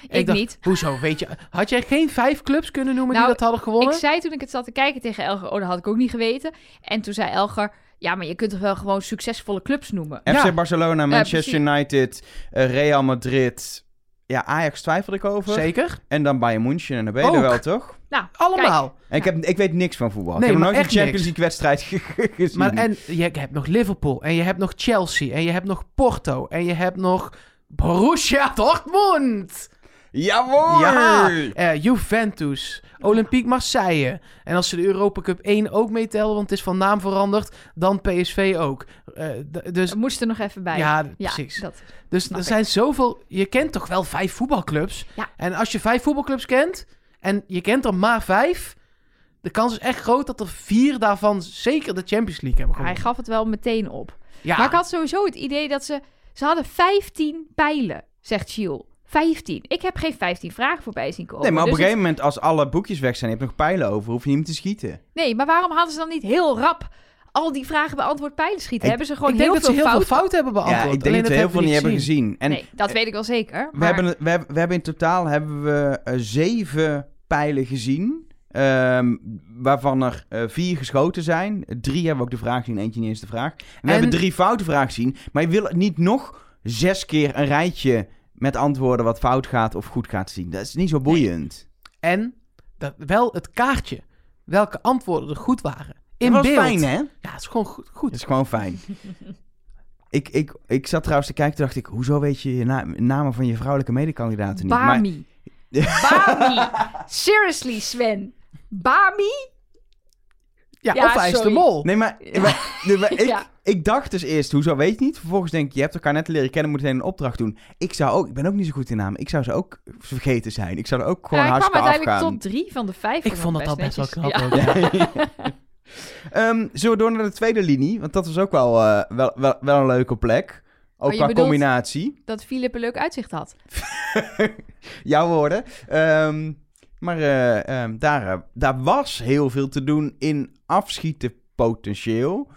S1: ik
S2: dacht,
S1: niet.
S2: Hoezo, weet je, had jij geen vijf clubs kunnen noemen
S1: Nou,
S2: die dat hadden gewonnen?
S1: Ik zei toen ik het zat te kijken tegen Elger, oh, dat had ik ook niet geweten. En toen zei Elger, ja, maar je kunt toch wel gewoon succesvolle clubs noemen?
S3: FC
S2: Ja.
S3: Barcelona, Manchester. United, eh, Real Madrid. Ja, Ajax twijfelde ik over.
S2: Zeker,
S3: En dan Bayern München en dan ben je er wel, toch?
S1: Nou,
S2: allemaal.
S3: En ik, heb, ik weet niks van voetbal.
S2: Nee,
S3: ik heb nog nooit een Champions. League wedstrijd ge- gezien.
S2: Maar en je hebt nog Liverpool en je hebt nog Chelsea en je hebt nog Porto en je hebt nog Borussia Dortmund.
S3: Jawohl!
S2: Ja, eh, Juventus, Olympique Marseille. En als ze de Europa Cup 1 ook meetellen, want het is van naam veranderd, dan PSV ook. Eh, d- dus
S1: we moesten er nog even bij.
S2: ja,
S1: Ja,
S2: precies.
S1: dat.
S2: Dus er
S1: ik.
S2: zijn zoveel. Je kent toch wel vijf voetbalclubs?
S1: Ja.
S2: En als je vijf voetbalclubs kent en je kent er maar vijf, de kans is echt groot dat er vier daarvan zeker de Champions League hebben
S1: Hij
S2: gewonnen.
S1: gaf het wel meteen op.
S2: Ja,
S1: Maar ik had sowieso het idee dat ze... Ze hadden 15 pijlen, zegt Chiel. 15. Ik heb geen 15 vragen voorbij zien komen.
S3: Nee, maar op
S1: Dus
S3: een gegeven moment, als alle boekjes weg zijn, je hebt nog pijlen over, hoef je niet meer te schieten.
S1: Nee, maar waarom hadden ze dan niet heel rap al die vragen beantwoord pijlen schieten?
S3: Ik-
S1: hebben ze gewoon
S2: ik denk
S1: heel
S2: dat ze
S1: veel
S2: heel
S1: fouten?
S2: veel fouten hebben beantwoord.
S3: ja, ik denk
S2: Alleen
S3: dat we heel veel
S2: hebben
S3: niet
S2: we
S3: hebben gezien. En
S1: nee, dat weet ik wel zeker.
S3: we, hebben, we, hebben, we hebben in totaal hebben we eh, zeven pijlen gezien. ehm, waarvan er eh, vier geschoten zijn. Drie hebben we ook de vraag gezien, eentje niet eens de vraag. En we
S2: En-
S3: hebben drie foute vragen gezien. Maar je wil niet nog zes keer een rijtje met antwoorden wat fout gaat of goed gaat zien. Dat is niet zo boeiend.
S2: En dat, wel het kaartje. Welke antwoorden er goed waren. In
S3: dat was
S2: beeld.
S3: fijn, hè?
S2: Ja, het is gewoon goed. goed.
S3: Dat is gewoon fijn. ik, ik, ik zat trouwens te kijken, toen dacht ik, hoezo weet je je na- namen van je vrouwelijke medekandidaten niet? Maar,
S1: Bami. Bami. Seriously, Sven. Bami?
S2: Ja,
S1: Ja,
S2: of hij is de mol.
S3: nee, maar, maar- nee, maar ik,
S1: Ja.
S3: ik dacht dus eerst, hoezo weet je niet? Vervolgens denk ik, je hebt elkaar net leren kennen, moet meteen een opdracht doen. Ik zou ook, ik ben ook niet zo goed in namen. Ik zou ze ook vergeten zijn. Ik zou er ook gewoon
S1: Ja, hij kwam
S3: hartstikke
S1: uiteindelijk
S3: afgaan.
S1: tot drie van de vijf.
S2: Ik vond dat al best wel knap. ook.
S1: Ja.
S3: Ehm, zullen we door naar de tweede linie? Want dat was ook wel, eh, wel, wel, wel een leuke plek. Ook
S1: Oh, je
S3: qua combinatie.
S1: Dat Philip een leuk uitzicht had.
S3: Jouw woorden. Ehm, maar eh, ehm, daar, eh, daar was heel veel te doen in afschieten potentieel.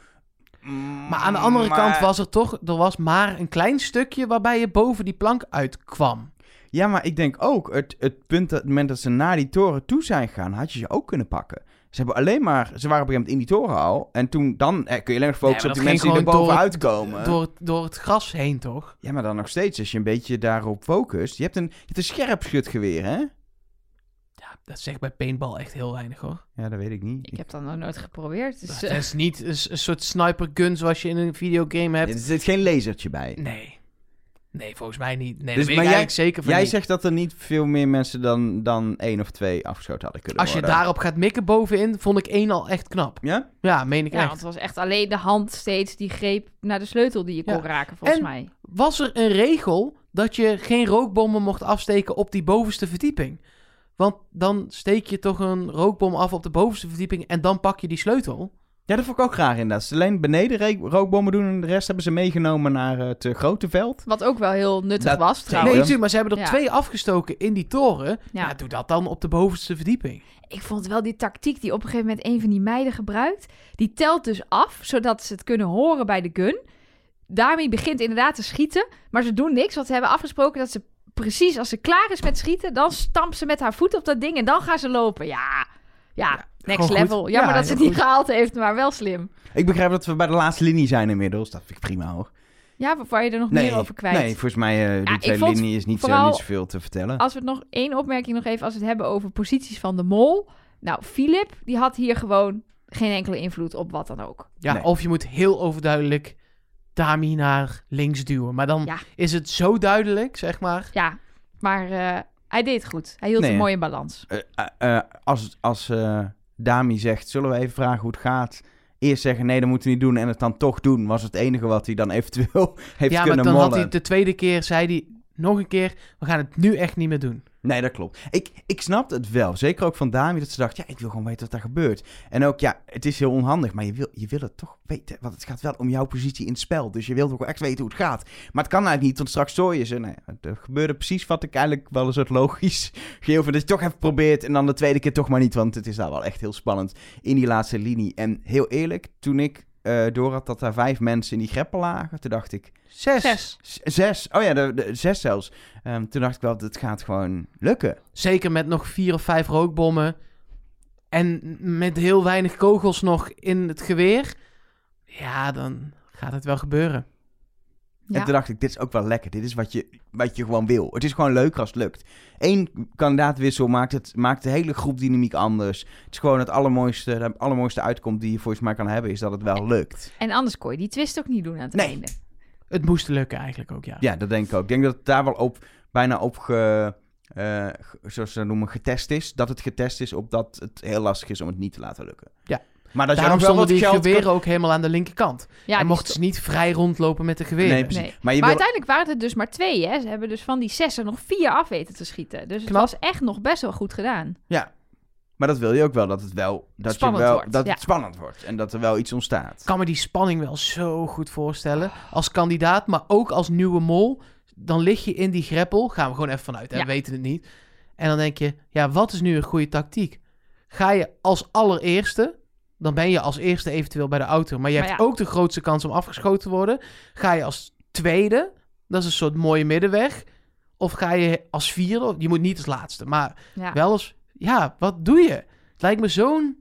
S2: Maar aan de andere
S3: Maar-
S2: kant was er toch... Er was maar een klein stukje waarbij je boven die plank uitkwam.
S3: Ja, maar ik denk ook, het, het punt dat het moment dat ze naar die toren toe zijn gegaan, had je ze ook kunnen pakken. Ze hebben alleen maar, ze waren op een gegeven moment in die toren al. En toen, dan eh, kun je alleen maar focussen
S2: Nee,
S3: op die mensen die er bovenuit
S2: door-
S3: komen.
S2: Door, het- door het gras heen, toch?
S3: Ja, maar dan nog steeds, als je een beetje daarop focust. Je hebt een, je hebt een scherp schutgeweer, hè?
S2: Dat zegt bij paintball echt heel weinig, hoor.
S3: Ja, dat weet ik niet.
S1: Ik heb dat nog nooit geprobeerd. Dus,
S2: Dat
S1: eh,
S2: is niet een, soort sniper gun zoals je in een videogame hebt.
S3: Er zit geen lasertje bij.
S2: Nee. Nee, volgens mij niet. Nee,
S3: Dus, maar
S2: ik
S3: jij-
S2: eigenlijk zeker van
S3: Jij
S2: niet.
S3: zegt dat er niet veel meer mensen dan, dan één of twee afgeschoten hadden kunnen
S2: Als je
S3: worden.
S2: daarop gaat mikken bovenin, vond ik één al echt knap.
S3: Ja?
S2: Ja, meen ik
S1: ja,
S2: echt.
S1: want het was echt alleen de hand steeds die greep naar de sleutel die je kon raken, volgens
S2: En-
S1: mij.
S2: Was er een regel dat je geen rookbommen mocht afsteken op die bovenste verdieping? Want dan steek je toch een rookbom af op de bovenste verdieping en dan pak je die sleutel.
S3: Ja, dat vond ik ook graag inderdaad. Ze alleen beneden rookbommen doen en de rest hebben ze meegenomen naar het eh, grote veld.
S1: Wat ook wel heel nuttig
S3: Dat-
S1: was,
S2: Nee,
S1: trouwens.
S2: natuurlijk, maar ze hebben er
S1: Ja.
S2: twee afgestoken in die toren. Ja.
S1: Ja.
S2: doe dat dan op de bovenste verdieping.
S1: Ik vond wel die tactiek die op een gegeven moment een van die meiden gebruikt. Die telt dus af, zodat ze het kunnen horen bij de gun. Daarmee begint inderdaad te schieten. Maar ze doen niks, want ze hebben afgesproken dat ze precies als ze klaar is met schieten... dan stampt ze met haar voet op dat ding en dan gaan ze lopen. Ja, ja, next
S2: gewoon goed.
S1: level. Jammer
S2: Ja,
S1: dat ze het niet gehaald heeft, maar wel slim.
S3: Ik begrijp dat we bij de laatste linie zijn inmiddels. Dat vind ik prima hoor.
S1: Ja, waar je er nog meer over kwijt.
S3: nee volgens mij uh, die
S1: vond
S3: linie is niet, zo,
S1: vooral-
S3: niet zoveel te vertellen.
S1: Als we het nog één opmerking nog even, als we het hebben over posities van de mol. Nou, Philip, die had hier gewoon geen enkele invloed op wat dan ook.
S2: Ja,
S3: Nee.
S2: of je moet heel overduidelijk Dami naar links duwen. Maar dan
S1: Ja.
S2: is het zo duidelijk, zeg maar.
S1: Ja, maar eh, hij deed het goed. Hij hield
S3: Nee,
S1: een mooie balans.
S3: Eh, eh, als als eh, Dami zegt, zullen we even vragen hoe het gaat? Eerst zeggen, nee, dat moeten we niet doen. En het dan toch doen, was het enige wat hij dan eventueel heeft
S2: ja, maar
S3: kunnen
S2: dan
S3: mollen.
S2: had hij de tweede keer, zei hij nog een keer, we gaan het nu echt niet meer doen.
S3: Nee, dat klopt. Ik, ik snapte het wel. Zeker ook van Dami, dat ze dacht, ja, ik wil gewoon weten wat daar gebeurt. En ook, ja, het is heel onhandig, maar je wil, je wil het toch weten. Want het gaat wel om jouw positie in het spel. Dus je wilt ook echt weten hoe het gaat. Maar het kan eigenlijk niet, want straks stoor je ze. Nee, er gebeurde precies wat ik eigenlijk wel een soort logisch geheel vind. Dat je toch even probeert en dan de tweede keer toch maar niet. Want het is daar wel echt heel spannend in die laatste linie. En heel eerlijk, toen ik eh door had dat daar vijf mensen in die greppel lagen, toen dacht ik,
S2: Zes.
S1: Zes.
S3: zes. Oh ja, de, de- zes zelfs. Ehm, toen dacht ik wel, dit gaat gewoon lukken.
S2: Zeker met nog vier of vijf rookbommen. En met heel weinig kogels nog in het geweer. Ja, dan gaat het wel gebeuren.
S1: Ja.
S3: En toen dacht ik, dit is ook wel lekker. Dit is wat je, wat je gewoon wil. Het is gewoon leuker als het lukt. Eén kandidaatwissel maakt, het, maakt de hele groepdynamiek anders. Het is gewoon het allermooiste, de allermooiste uitkomst die je volgens mij kan hebben, is dat het wel lukt.
S1: En anders kon je die twist ook niet doen aan het
S3: Nee.
S1: einde.
S2: Het moest lukken eigenlijk ook, ja.
S3: Ja, dat denk ik ook. Ik denk dat het daar wel op, bijna op, ge, eh, ge- zoals ze dat noemen, getest is. Dat het getest is op dat het heel lastig is om het niet te laten lukken.
S2: Ja.
S3: Maar dat
S2: Daarom stonden die geweren ook helemaal aan de linkerkant.
S1: Ja,
S2: en mochten ze niet vrij rondlopen met de geweren.
S3: Nee, precies.
S1: Nee.
S3: Maar je
S1: maar
S3: wil...
S1: uiteindelijk waren het dus maar twee, hè? Ze hebben dus van die zes er nog vier af weten te schieten. Dus het
S2: Knap.
S1: was echt nog best wel goed gedaan.
S3: Ja. Maar dat wil je ook wel, dat het wel dat
S1: Spannend
S3: je wel,
S1: wordt,
S3: dat
S1: ja.
S3: het spannend wordt en dat er wel iets ontstaat.
S2: Ik kan me die spanning wel zo goed voorstellen. Als kandidaat, maar ook als nieuwe mol. Dan lig je in die greppel. Gaan we gewoon even vanuit, hè?
S1: Ja.
S2: we weten het niet. En dan denk je, ja, wat is nu een goede tactiek? Ga je als allereerste, dan ben je als eerste eventueel bij de auto. Maar je
S1: Maar
S2: hebt
S1: ja.
S2: ook de grootste kans om afgeschoten te worden. Ga je als tweede, dat is een soort mooie middenweg. Of ga je als vierde, je moet niet als laatste, maar
S1: Ja.
S2: wel als, ja, wat doe je? Het lijkt me zo'n,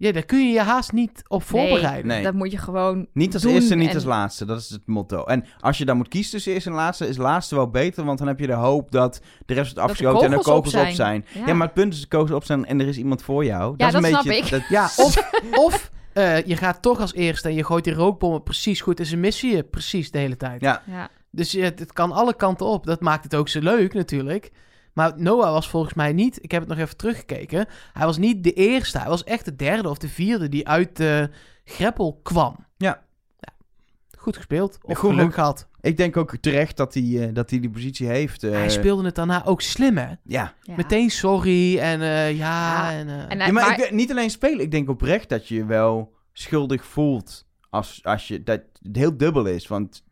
S2: ja, daar kun je je haast niet op voorbereiden.
S3: Nee.
S1: Dat moet je gewoon
S3: Niet als
S1: doen
S3: eerste, niet
S1: en-
S3: als laatste. Dat is het motto. En als je dan moet kiezen tussen eerste en laatste, is laatste wel beter. Want dan heb je de hoop dat de rest wordt
S1: de
S3: afgeschoten en er
S1: kogels op
S3: kogels op
S1: zijn.
S3: zijn.
S1: Ja.
S3: Ja. maar het punt is, de kogels op zijn en er is iemand voor jou.
S1: Ja,
S3: is een
S1: dat snap
S3: beetje,
S1: ik.
S3: dat-
S2: Ja, of, of eh, je gaat toch als eerste en je gooit die rookbommen precies goed en ze missen je precies de hele tijd.
S3: Ja.
S1: Ja.
S2: Dus je, het kan alle kanten op. Dat maakt het ook zo leuk natuurlijk. Maar Noah was volgens mij niet, ik heb het nog even teruggekeken, hij was niet de eerste. Hij was echt de derde of de vierde die uit de greppel kwam.
S3: Ja.
S2: Ja. Goed gespeeld. Of
S3: Goed,
S2: geluk gehad.
S3: Ik denk ook terecht dat hij, eh, dat hij die positie heeft. eh,
S2: hij speelde het daarna ook slim hè.
S3: Ja.
S1: Ja.
S2: Meteen sorry en eh, ja.
S1: Ja.
S2: En, eh,
S1: En
S3: ja
S1: hij-
S3: maar
S1: maar-
S3: ik, niet alleen spelen. Ik denk oprecht dat je je wel schuldig voelt. Als, als je dat het heel dubbel is. Want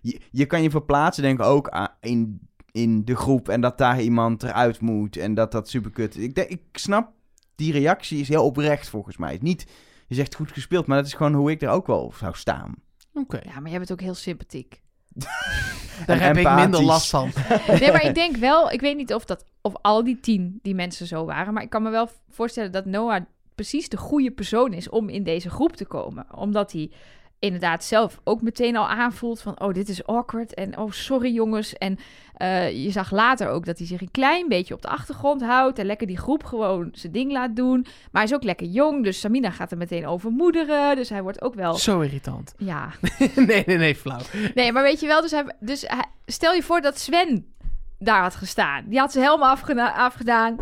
S3: je, je kan je verplaatsen, denk ik ook aan- in, in de groep. En dat daar iemand eruit moet. En dat dat super kut is. Ik, denk, ik snap, die reactie is heel oprecht volgens mij. Niet, je zegt goed gespeeld, maar dat is gewoon hoe ik er ook wel zou staan.
S2: Oké,
S1: ja, maar jij bent ook heel sympathiek.
S2: daar heb ik minder last van.
S1: Nee, maar ik denk wel, ik weet niet of dat of al die tien die mensen zo waren, maar ik kan me wel voorstellen dat Noah precies de goede persoon is om in deze groep te komen, omdat hij inderdaad zelf ook meteen al aanvoelt van oh dit is awkward en oh sorry jongens en eh, je zag later ook dat hij zich een klein beetje op de achtergrond houdt en lekker die groep gewoon zijn ding laat doen, maar hij is ook lekker jong, dus Samina gaat er meteen over moederen, dus hij wordt ook wel
S2: Zo irritant.
S1: ja
S2: nee, nee, nee, flauw.
S1: Nee, maar weet je wel, dus, hij, dus hij- stel je voor dat Sven daar had gestaan. Die had zijn helm afgena- afgedaan.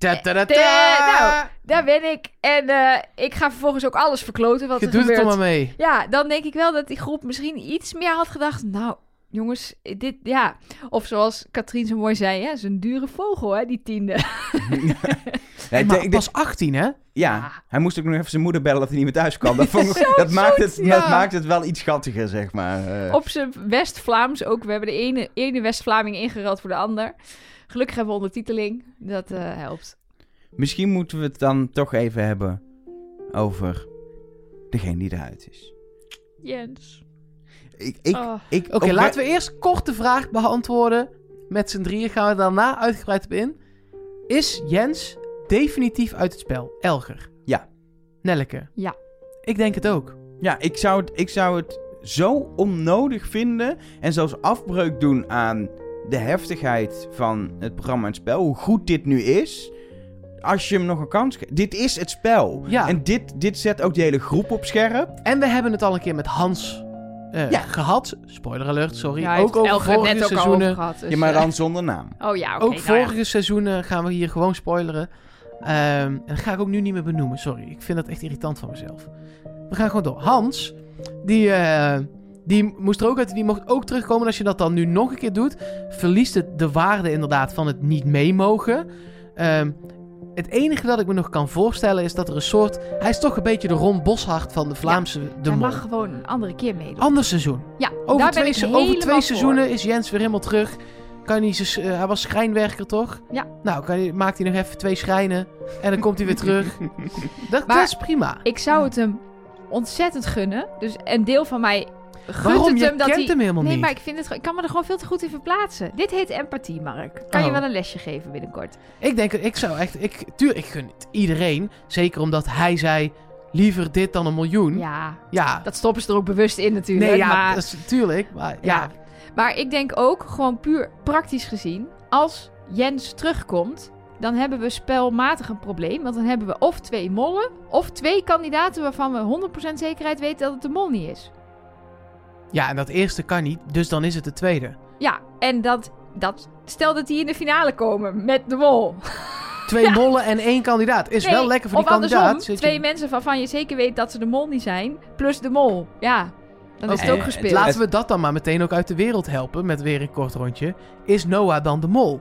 S2: Ta-ta-ta-ta.
S1: Eh, nou, Daar ben ik. En eh, ik ga vervolgens ook alles verkloten wat
S2: Je
S1: er
S2: doet het
S1: gebeurt.
S2: maar mee.
S1: Ja, dan denk ik wel dat die groep misschien iets meer had gedacht. Nou, jongens, dit, ja. Of zoals Katrien zo mooi zei, hè, is een dure vogel, hè, die tiende.
S3: Ik
S2: maar
S3: ik
S2: pas 18, hè?
S3: Ja,
S1: Ja.
S3: hij moest ook nog even zijn moeder bellen dat hij niet meer thuis kwam. Dat, vond ik- dat, maakt, het,
S2: ja.
S3: dat maakt het wel iets schattiger, zeg maar. Eh,
S1: Op zijn West-Vlaams ook. We hebben de ene, ene West-Vlaming ingereld voor de ander. Gelukkig hebben we ondertiteling. Dat eh, helpt.
S3: Misschien moeten we het dan toch even hebben over degene die eruit is.
S1: Jens.
S3: Ik, ik,
S1: Oh.
S3: ik,
S2: Oké, laten we eerst kort de vraag beantwoorden. Met z'n drieën gaan we daarna uitgebreid op in. Is Jens definitief uit het spel? Elger?
S3: Ja.
S2: Nelleke?
S1: Ja.
S2: Ik denk het ook.
S3: Ja, ik zou, het, ik zou het zo onnodig vinden en zelfs afbreuk doen aan de heftigheid van het programma en het spel. Hoe goed dit nu is. Als je hem nog een kans geeft. Dit is het spel.
S2: Ja.
S3: En dit, dit zet ook die hele groep op scherp.
S2: En we hebben het al een keer met Hans eh,
S3: Ja.
S2: gehad. Spoiler alert, sorry.
S1: Ja,
S2: ook over vorige
S1: net ook al
S2: seizoenen.
S1: gehad. dus,
S3: ja, maar
S1: eh,
S3: dan zonder naam.
S1: Oh ja, oké.
S2: ook
S1: nou ja.
S2: vorige seizoenen gaan we hier gewoon spoileren. Ehm, en dat ga ik ook nu niet meer benoemen, sorry. Ik vind dat echt irritant van mezelf. We gaan gewoon door. Hans, die, eh, die moest er ook uit. Die mocht ook terugkomen. En als je dat dan nu nog een keer doet, verliest het de waarde inderdaad van het niet meemogen. Ehm, het enige dat ik me nog kan voorstellen is dat er een soort... Hij is toch een beetje de Ron Boshart van de Vlaamse De
S1: Hij mag gewoon een andere keer meedoen.
S2: Ander seizoen.
S1: ja,
S2: Over
S1: daar ben
S2: twee, se- over twee
S1: voor.
S2: seizoenen is Jens weer helemaal terug. Kan hij, eh, hij was schrijnwerker, toch?
S1: Ja.
S2: Nou, kan hij, maakt hij nog even twee schrijnen. En dan komt hij weer terug. Dat,
S1: Maar-
S2: dat is prima.
S1: Ik zou het hem ontzettend gunnen. Dus een deel van mij gunt
S2: Waarom? Je
S1: hem dat
S2: kent
S1: hij...
S2: hem helemaal
S1: nee,
S2: niet.
S1: maar ik, vind het, ik kan me er gewoon veel te goed in verplaatsen. Dit heet empathie, Mark. Kan je
S2: Oh.
S1: wel een lesje geven binnenkort?
S2: Ik denk, ik zou echt... Ik, tuur, ik gun het iedereen. Zeker omdat hij zei, liever dit dan een miljoen. Ja.
S1: Ja, dat stoppen ze er ook bewust in natuurlijk.
S2: nee, ja,
S1: maar,
S2: dat is, tuurlijk. Maar ja.
S1: ja. maar ik denk ook, gewoon puur praktisch gezien... als Jens terugkomt... dan hebben we spelmatig een probleem. Want dan hebben we of twee mollen... of twee kandidaten waarvan we 100% zekerheid weten dat het de mol niet is.
S2: Ja, en dat eerste kan niet. Dus dan is het de tweede.
S1: Ja, en dat, dat stel dat die in de finale komen met de mol.
S2: Twee mollen en één kandidaat. Is
S1: Nee,
S2: wel lekker voor die
S1: andersom,
S2: kandidaat. Zit je-
S1: twee mensen waarvan je zeker weet dat ze de mol niet zijn, plus de mol. Ja, dan is het ook gespeeld.
S2: Laten we dat dan maar meteen ook uit de wereld helpen. Met weer een kort rondje. Is Noah dan de mol?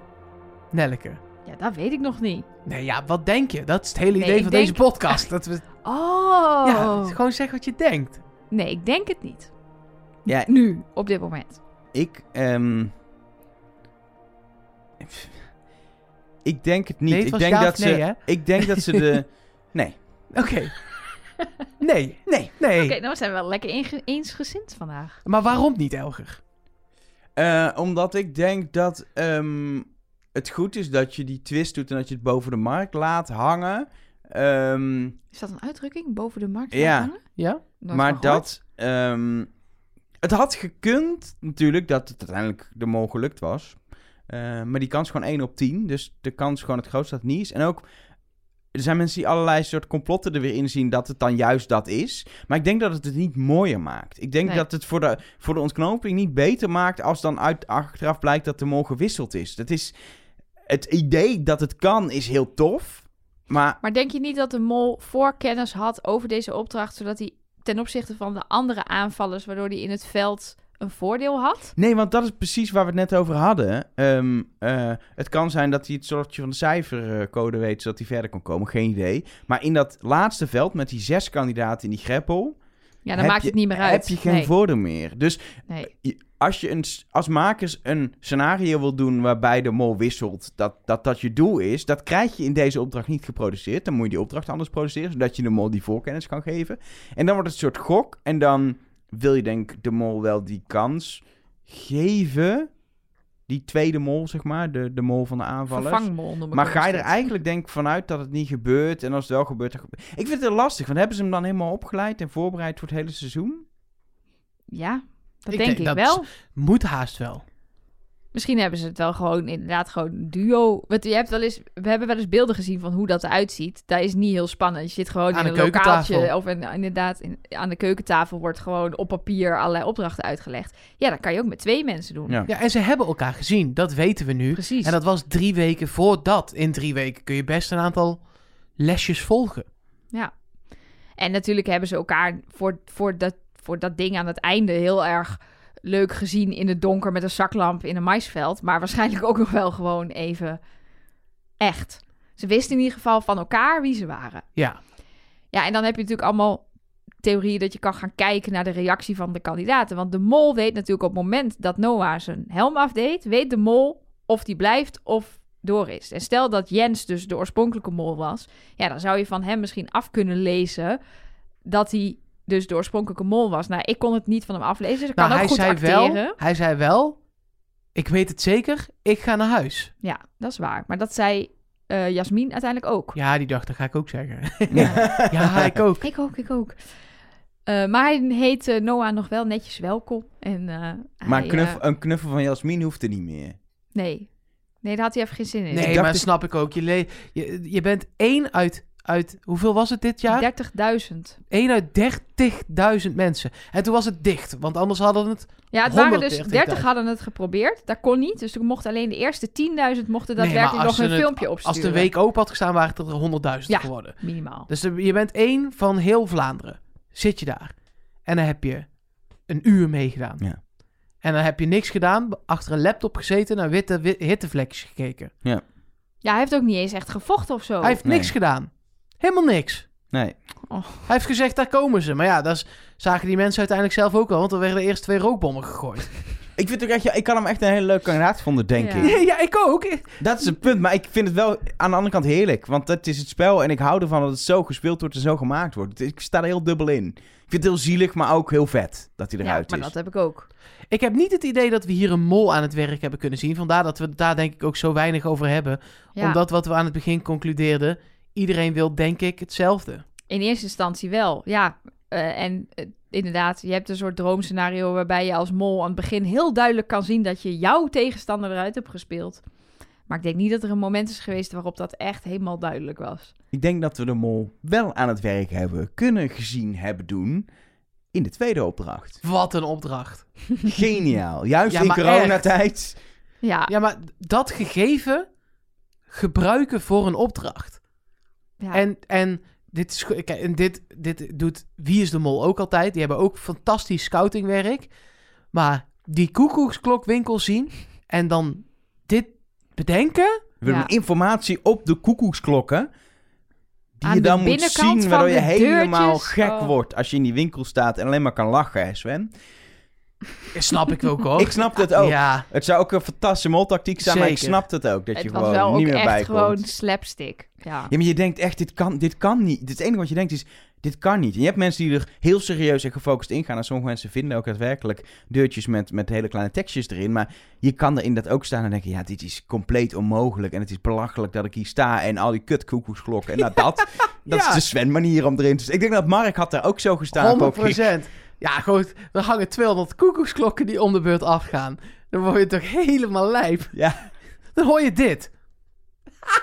S2: Nelleke.
S1: Ja, dat weet ik nog niet.
S2: Nee, ja, wat denk je? Dat is het hele
S1: Nee,
S2: idee van
S1: denk-
S2: deze podcast. Dat we,
S1: Oh.
S2: ja, gewoon zeg wat je denkt.
S1: Nee, ik denk het niet.
S3: Ja,
S1: Nu, op dit moment.
S3: ik... ehm, ik denk het niet.
S2: Nee, het
S3: ik denk
S2: ja
S3: dat
S2: nee,
S3: ze.
S2: hè?
S3: Ik denk dat ze de. Nee.
S2: Oké. Nee.
S3: Nee.
S2: Nee.
S1: Oké, nou zijn we wel lekker eensgezind vandaag.
S2: Maar waarom niet, Elger?
S3: Eh, omdat ik denk dat ehm, het goed is dat je die twist doet en dat je het boven de markt laat hangen. Ehm,
S1: Is dat een uitdrukking? Boven de markt
S3: Ja.
S1: laten hangen?
S2: Ja?
S1: Nooit
S3: maar dat. ehm, het had gekund natuurlijk dat het uiteindelijk de mol gelukt was. Eh, maar die kans is gewoon 1 op 10. Dus de kans gewoon het grootste dat het niet is. En ook. Er zijn mensen die allerlei soort complotten er weer in zien dat het dan juist dat is. Maar ik denk dat het het niet mooier maakt. Ik denk
S1: Nee.
S3: dat het voor de, voor de ontknoping niet beter maakt als dan uit, achteraf blijkt dat de mol gewisseld is. Dat is. Het idee dat het kan is heel tof. Maar
S1: Maar denk je niet dat de mol voorkennis had over deze opdracht, zodat hij ten opzichte van de andere aanvallers, waardoor hij in het veld een voordeel had?
S3: Nee, want dat is precies waar we het net over hadden. Ehm, eh, het kan zijn dat hij het soortje van de cijfercode weet, zodat hij verder kon komen. Geen idee. Maar in dat laatste veld met die zes kandidaten in die greppel...
S1: Ja, dan maakt
S3: je-
S1: het niet meer uit.
S3: Heb je geen
S1: nee,
S3: voordeel meer. Dus
S1: nee.
S3: als je een, als makers een scenario wil doen waarbij de mol wisselt, dat, dat dat je doel is, dat krijg je in deze opdracht niet geproduceerd. Dan moet je die opdracht anders produceren, zodat je de mol die voorkennis kan geven. En dan wordt het een soort gok. En dan wil je denk ik de mol wel die kans geven. Die tweede mol, zeg maar, de, de mol van de aanvallers.
S1: Vervangmol noem ik
S3: Maar ga je er eigenlijk denk ik vanuit dat het niet gebeurt? En als het wel gebeurt, dan gebeurt... Ik vind het lastig, want hebben ze hem dan helemaal opgeleid en voorbereid voor het hele seizoen?
S1: Ja, dat
S2: Ik
S1: denk
S2: denk
S1: ik
S2: dat-
S1: wel.
S2: Moet haast wel.
S1: Misschien hebben ze het wel gewoon inderdaad gewoon een duo. Want je hebt wel eens, we hebben wel eens beelden gezien van hoe dat eruit ziet. Dat is niet heel spannend. Je zit gewoon
S2: Aan
S1: in
S2: de
S1: een lokaaltje
S2: keukentafel.
S1: of in, inderdaad in, aan de keukentafel wordt gewoon op papier allerlei opdrachten uitgelegd. Ja, dat kan je ook met twee mensen doen.
S3: Ja.
S2: Ja, en ze hebben elkaar gezien. Dat weten we nu.
S1: Precies.
S2: En dat was drie weken voordat. In drie weken kun je best een aantal lesjes volgen.
S1: Ja. En natuurlijk hebben ze elkaar voor, voor, dat, voor dat ding aan het einde heel erg leuk gezien in het donker met een zaklamp in een maisveld. Maar waarschijnlijk ook nog wel gewoon even echt. Ze wisten in ieder geval van elkaar wie ze waren.
S2: Ja.
S1: Ja, en dan heb je natuurlijk allemaal theorieën dat je kan gaan kijken naar de reactie van de kandidaten. Want de mol weet natuurlijk op het moment dat Noah zijn helm afdeed, weet de mol of die blijft of door is. En stel dat Jens dus de oorspronkelijke mol was, ja, dan zou je van hem misschien af kunnen lezen dat hij dus de oorspronkelijke mol was. Nou, ik kon het niet van hem aflezen, dus ik
S2: Nou,
S1: kan ook
S2: hij
S1: goed
S2: zei,
S1: acteren.
S2: wel, hij zei wel, ik weet het zeker, ik ga naar huis.
S1: Ja, dat is waar. Maar dat zei eh Jasmin uiteindelijk ook.
S2: Ja, die dacht, dat ga ik ook zeggen.
S3: Ja.
S2: ja, ik ook.
S1: Ik ook, ik ook. Eh, maar hij heet eh, Noah nog wel netjes welkom. En, eh,
S3: Maar
S1: hij,
S3: een knuffel, een knuffel van Jasmin hoeft er niet meer.
S1: nee. Nee, daar had hij even geen zin in.
S2: Nee, maar
S3: ik-
S2: snap ik ook. Je, le- je, je bent één uit, uit, hoeveel was het dit jaar?
S1: 30.000.
S2: Één uit 30.000 mensen. En toen was het dicht, want anders hadden het...
S1: Ja, het waren dus
S2: 130.000.
S1: 30 hadden het geprobeerd. Dat kon niet. Dus toen mochten alleen de eerste 10.000 mochten
S2: Nee,
S1: daadwerkelijk
S2: maar als
S1: nog een
S2: het-
S1: filmpje opsturen.
S2: Als de week open had gestaan, waren het er 100.000
S1: Ja.
S2: geworden.
S1: Minimaal.
S2: Dus je bent één van heel Vlaanderen. Zit je daar. En dan heb je een uur meegedaan.
S3: Ja.
S2: En dan heb je niks gedaan, achter een laptop gezeten, naar witte wi- hittevlekjes gekeken.
S1: Ja, hij heeft ook niet eens echt gevochten of zo.
S2: Hij heeft
S3: nee.
S2: niks gedaan. Helemaal niks.
S3: Nee.
S2: Hij heeft gezegd, daar komen ze. Maar ja, dat is- zagen die mensen uiteindelijk zelf ook wel. Want er werden eerst twee rookbommen gegooid.
S3: Ik vind ook echt, ja, ik kan hem echt een hele leuke kandidaat vonden, denk
S1: Ja.
S3: ik.
S2: ja, ik ook.
S3: Dat is het punt, maar ik vind het wel aan de andere kant heerlijk. Want het is het spel en ik hou ervan dat het zo gespeeld wordt en zo gemaakt wordt. Ik sta er heel dubbel in. Ik vind het heel zielig, maar ook heel vet dat hij
S1: ja,
S3: eruit
S1: maar
S3: is.
S1: dat heb ik ook.
S2: Ik heb niet het idee dat we hier een mol aan het werk hebben kunnen zien. Vandaar dat we het daar denk ik ook zo weinig over hebben.
S1: Ja.
S2: Omdat wat we aan het begin concludeerden... iedereen wil denk ik hetzelfde.
S1: In eerste instantie wel, ja. Eh, en eh, inderdaad, je hebt een soort droomscenario waarbij je als mol aan het begin heel duidelijk kan zien dat je jouw tegenstander eruit hebt gespeeld. Maar ik denk niet dat er een moment is geweest waarop dat echt helemaal duidelijk was.
S3: Ik denk dat we de mol wel aan het werk hebben kunnen gezien hebben doen in de tweede opdracht.
S2: Wat een opdracht.
S3: Geniaal. Juist
S2: Ja,
S3: in coronatijd.
S1: Ja,
S2: Ja, maar dat gegeven gebruiken voor een opdracht.
S1: Ja.
S2: En, en, dit, is, kijk, en dit, dit doet Wie is de Mol ook altijd. Die hebben ook fantastisch scoutingwerk. Maar die koekoeksklokwinkel zien en dan dit bedenken...
S3: We
S1: Ja.
S3: informatie op de koekoeksklokken. Die
S1: Aan
S3: je dan moet zien, waardoor je helemaal
S1: deurtjes.
S3: gek
S1: Oh.
S3: wordt als je in die winkel staat en alleen maar kan lachen, hè Sven?
S2: Snap ik ook hoor.
S3: Ik snap het ook.
S2: Ja,
S3: Het zou ook een fantastische moltactiek zijn, maar ik snap het ook. Dat je
S1: het was
S3: gewoon
S1: wel
S3: niet
S1: ook
S3: meer bij
S1: echt
S3: komt.
S1: gewoon slapstick. Ja.
S3: Ja, maar je denkt echt, dit kan, dit kan niet. Het enige wat je denkt is, dit kan niet. En je hebt mensen die er heel serieus en gefocust in gaan. En sommige mensen vinden ook daadwerkelijk deurtjes met, met hele kleine tekstjes erin. Maar je kan er inderdaad ook staan en denken, ja, dit is compleet onmogelijk. En het is belachelijk dat ik hier sta en al die kutkoekoeksklokken. En nou, dat, dat
S2: Ja.
S3: is de Sven-manier om erin te staan. Ik denk dat Mark had daar ook zo gestaan.
S2: 100
S3: Ook-
S2: Ja, goed. Er hangen 200 koekoeksklokken die om de beurt afgaan. Dan word je toch helemaal lijp.
S3: Ja.
S2: Dan hoor je dit.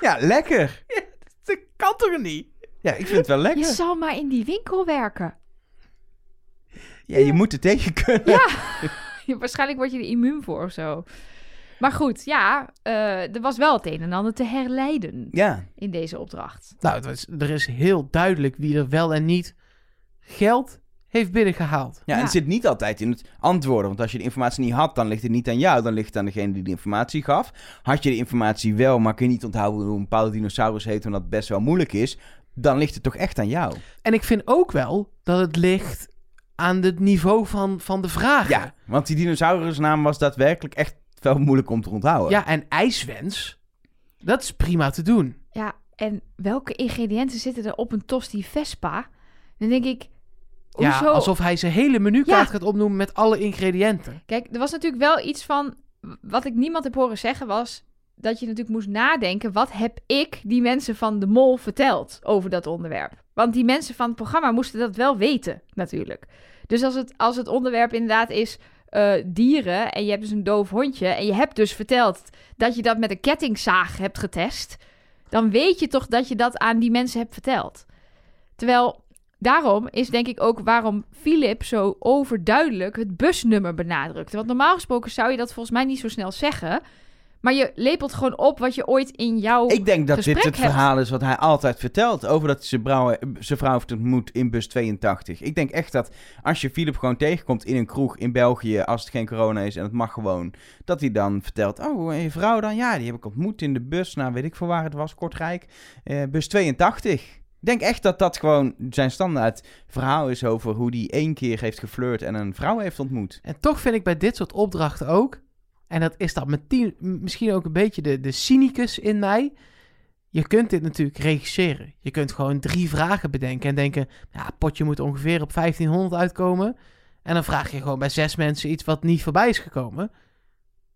S3: Ja, lekker.
S2: Dat kan toch niet?
S3: Ja, ik vind het wel
S1: Je
S3: lekker.
S1: zal maar in die winkel werken.
S3: Ja, je moet er tegen kunnen.
S1: Ja. Ja, Waarschijnlijk word je er immuun voor of zo. Maar goed, ja, eh, er was wel het een en ander te herleiden
S3: Ja.
S1: in deze opdracht.
S2: Nou, het is, er is heel duidelijk wie er wel en niet geld heeft binnengehaald.
S3: Ja, en het zit niet altijd in het antwoorden. Want als je de informatie niet had, dan ligt het niet aan jou. Dan ligt het aan degene die de informatie gaf. Had je de informatie wel, maar kun je niet onthouden hoe een bepaalde dinosaurus heet... omdat het best wel moeilijk is... dan ligt het toch echt aan jou.
S2: En ik vind ook wel dat het ligt aan het niveau van, van de vragen.
S3: Ja, want die dinosaurusnaam was daadwerkelijk echt wel moeilijk om te onthouden.
S2: Ja, en ijswens, dat is prima te doen.
S1: Ja, en welke ingrediënten zitten er op een tosti Vespa? Dan denk ik,
S2: Ja,
S1: hoezo?
S2: alsof hij zijn hele menukaart
S1: Ja.
S2: gaat opnoemen met alle ingrediënten.
S1: Kijk, er was natuurlijk wel iets van... Wat ik niemand heb horen zeggen was... dat je natuurlijk moest nadenken... wat heb ik die mensen van de mol verteld over dat onderwerp? Want die mensen van het programma moesten dat wel weten, natuurlijk. Dus als het, als het onderwerp inderdaad is eh, dieren... en je hebt dus een doof hondje... en je hebt dus verteld dat je dat met een kettingzaag hebt getest... dan weet je toch dat je dat aan die mensen hebt verteld. Terwijl... Daarom is denk ik ook waarom Philip zo overduidelijk het busnummer benadrukte. Want normaal gesproken zou je dat volgens mij niet zo snel zeggen. Maar je lepelt gewoon op wat je ooit in jouw...
S3: Ik denk dat dit het
S1: hebt.
S3: verhaal is wat hij altijd vertelt. Over dat zijn vrouw, zijn vrouw heeft ontmoet in bus 82. Ik denk echt dat als je Philip gewoon tegenkomt in een kroeg in België. als het geen corona is en het mag gewoon. dat hij dan vertelt. Oh, en je vrouw dan? Ja, die heb ik ontmoet in de bus. Nou, weet ik voor waar het was, Kortrijk. Eh, bus 82. Ik denk echt dat dat gewoon zijn standaard verhaal is over hoe hij één keer heeft geflirt en een vrouw heeft ontmoet.
S2: En toch vind ik bij dit soort opdrachten ook... en dat is dan meteen, misschien ook een beetje de, de cynicus in mij... je kunt dit natuurlijk regisseren. Je kunt gewoon drie vragen bedenken en denken... ja, potje moet ongeveer op 1500 uitkomen... en dan vraag je gewoon bij zes mensen iets wat niet voorbij is gekomen...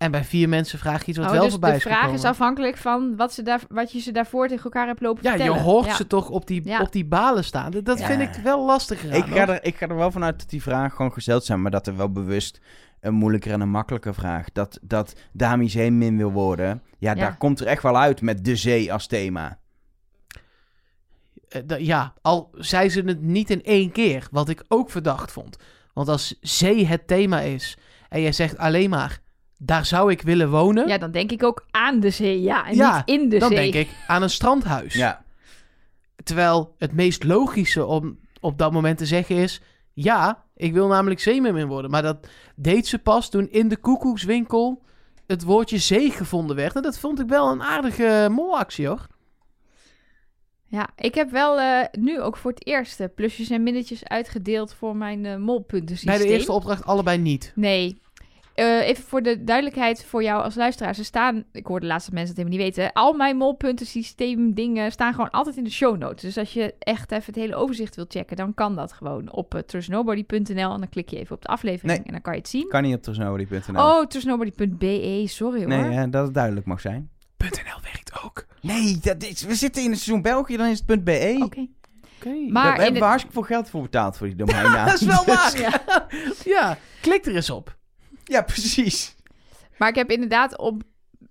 S2: En bij vier mensen vraag je iets wat
S1: Oh,
S2: wel
S1: dus
S2: voorbij
S1: de
S2: is
S1: vraag
S2: gekomen.
S1: is afhankelijk van wat, ze daar, wat je ze daarvoor tegen elkaar hebt lopen
S2: Ja, je hoort
S1: Ja.
S2: ze toch op die,
S1: Ja.
S2: op die balen staan. Dat
S3: Ja.
S2: vind ik wel lastiger.
S3: Ik ga, er, ik ga er wel vanuit dat die vragen gewoon gesteld zijn, maar dat er wel bewust een moeilijker en een makkelijker vraag. Dat, dat Dami zeemin wil worden. Ja,
S1: Ja.
S3: daar komt er echt wel uit met de zee als thema.
S2: Eh, ja, al zei ze het niet in één keer, wat ik ook verdacht vond. Want als zee het thema is en jij zegt alleen maar, daar zou ik willen wonen,
S1: Ja, dan denk ik ook aan de zee, ja. En
S2: Ja,
S1: niet in de
S2: dan
S1: zee.
S2: denk ik aan een strandhuis.
S3: Ja,
S2: Terwijl het meest logische om op dat moment te zeggen is, ja, ik wil namelijk zeemermin worden. Maar dat deed ze pas toen in de koekoekswinkel het woordje zee gevonden werd. En dat vond ik wel een aardige molactie hoor.
S1: Ja, ik heb wel eh, nu ook voor het eerst eh, plusjes en minnetjes uitgedeeld voor mijn eh molpuntensysteem.
S2: Bij de eerste opdracht allebei niet.
S1: Nee. Eh, even voor de duidelijkheid voor jou als luisteraar. Ze staan, ik hoorde laatst dat mensen het helemaal niet weten. Al mijn molpunten, systeem, dingen staan gewoon altijd in de show notes. Dus als je echt even het hele overzicht wilt checken, dan kan dat gewoon op uh, trustnobody.nl. En dan klik je even op de aflevering
S3: Nee.
S1: en dan kan je het zien.
S3: kan niet op trustnobody.nl.
S1: Oh, trustnobody.be, sorry hoor.
S3: nee, dat het duidelijk mag zijn.
S2: .nl werkt ook.
S3: Nee, dat is, we zitten in het seizoen België, dan is het .be.
S1: Oké.
S2: Oké.
S1: Maar
S3: Daar hebben we hartstikke veel geld voor betaald voor die domeinnaam.
S2: dat is wel
S3: Dus-
S2: waar.
S1: Ja.
S2: Ja, klik er eens op.
S3: Ja, precies.
S1: Maar ik heb inderdaad op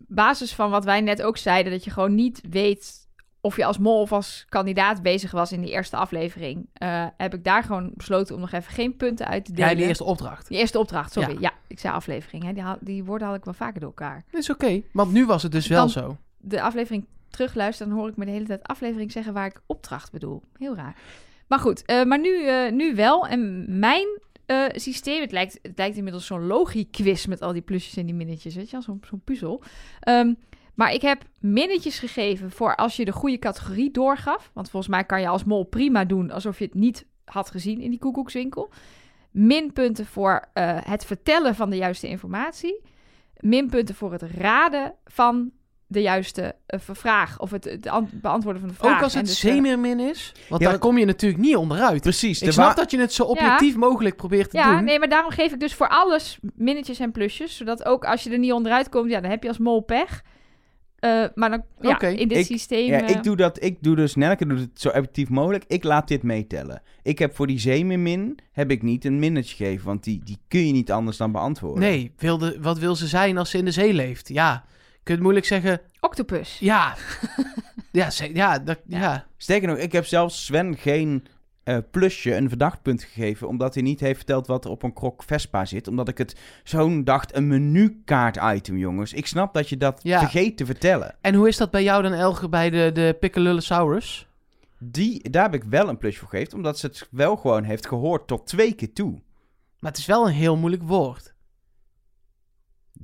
S1: basis van wat wij net ook zeiden, dat je gewoon niet weet of je als mol of als kandidaat bezig was in die eerste aflevering, eh, heb ik daar gewoon besloten om nog even geen punten uit te delen.
S2: Ja, die eerste opdracht.
S1: Die eerste opdracht, sorry.
S2: Ja.
S1: Ja, ik zei aflevering. Hè. Die, haal- die woorden had ik wel vaker door elkaar.
S2: Dat is oké, want nu was het dus wel
S1: Dan-
S2: zo.
S1: De aflevering terugluisteren, dan hoor ik me de hele tijd aflevering zeggen waar ik opdracht bedoel. Heel raar. Maar goed, eh, maar nu, eh, nu wel. En mijn eh, systeem, het lijkt, het lijkt inmiddels zo'n logie-quiz met al die plusjes en die minnetjes, weet je wel, zo'n zo'n puzzel. Ehm, Maar ik heb minnetjes gegeven voor als je de goede categorie doorgaf. Want volgens mij kan je als mol prima doen alsof je het niet had gezien in die koekoekswinkel. Minpunten voor eh, het vertellen van de juiste informatie. Minpunten voor het raden van de juiste eh, vraag. Of het, het an- beantwoorden van de vraag.
S2: Ook als het
S1: dus, eh,
S2: zeemermin is. Want
S3: Ja,
S2: daar kom je natuurlijk niet onderuit.
S3: Precies.
S2: Ik snap dat je het zo objectief mogelijk probeert te
S1: Ja,
S2: doen.
S1: nee, maar daarom geef ik dus voor alles minnetjes en plusjes. Zodat ook als je er niet onderuit komt, ja, dan heb je als mol pech. Eh, maar dan, ja,
S2: Oké.
S1: in dit
S3: Ik-
S1: systeem...
S3: Ja, ik doe dat. Ik doe dus, Nelke doet het zo effectief mogelijk. Ik laat dit meetellen. Ik heb voor die zeemermin, heb ik niet een minnetje gegeven. Want die, die kun je niet anders dan beantwoorden.
S2: Nee, wilde, wat wil ze zijn als ze in de zee leeft? Ja, je kunt moeilijk zeggen...
S1: Octopus.
S2: Ja, ja, ze- ja, dat, ja.
S3: Sterker nog, ik heb zelfs Sven geen eh, plusje, een verdachtpunt gegeven. Omdat hij niet heeft verteld wat er op een krok Vespa zit. Omdat ik het zo'n dacht, een menukaart-item, jongens. Ik snap dat je dat
S2: Ja.
S3: vergeet te vertellen.
S2: En hoe is dat bij jou dan, Elge, bij de, de Piccolullosaurus?
S3: Die, daar heb ik wel een plusje voor gegeven. Omdat ze het wel gewoon heeft gehoord tot twee keer toe.
S2: Maar het is wel een heel moeilijk woord.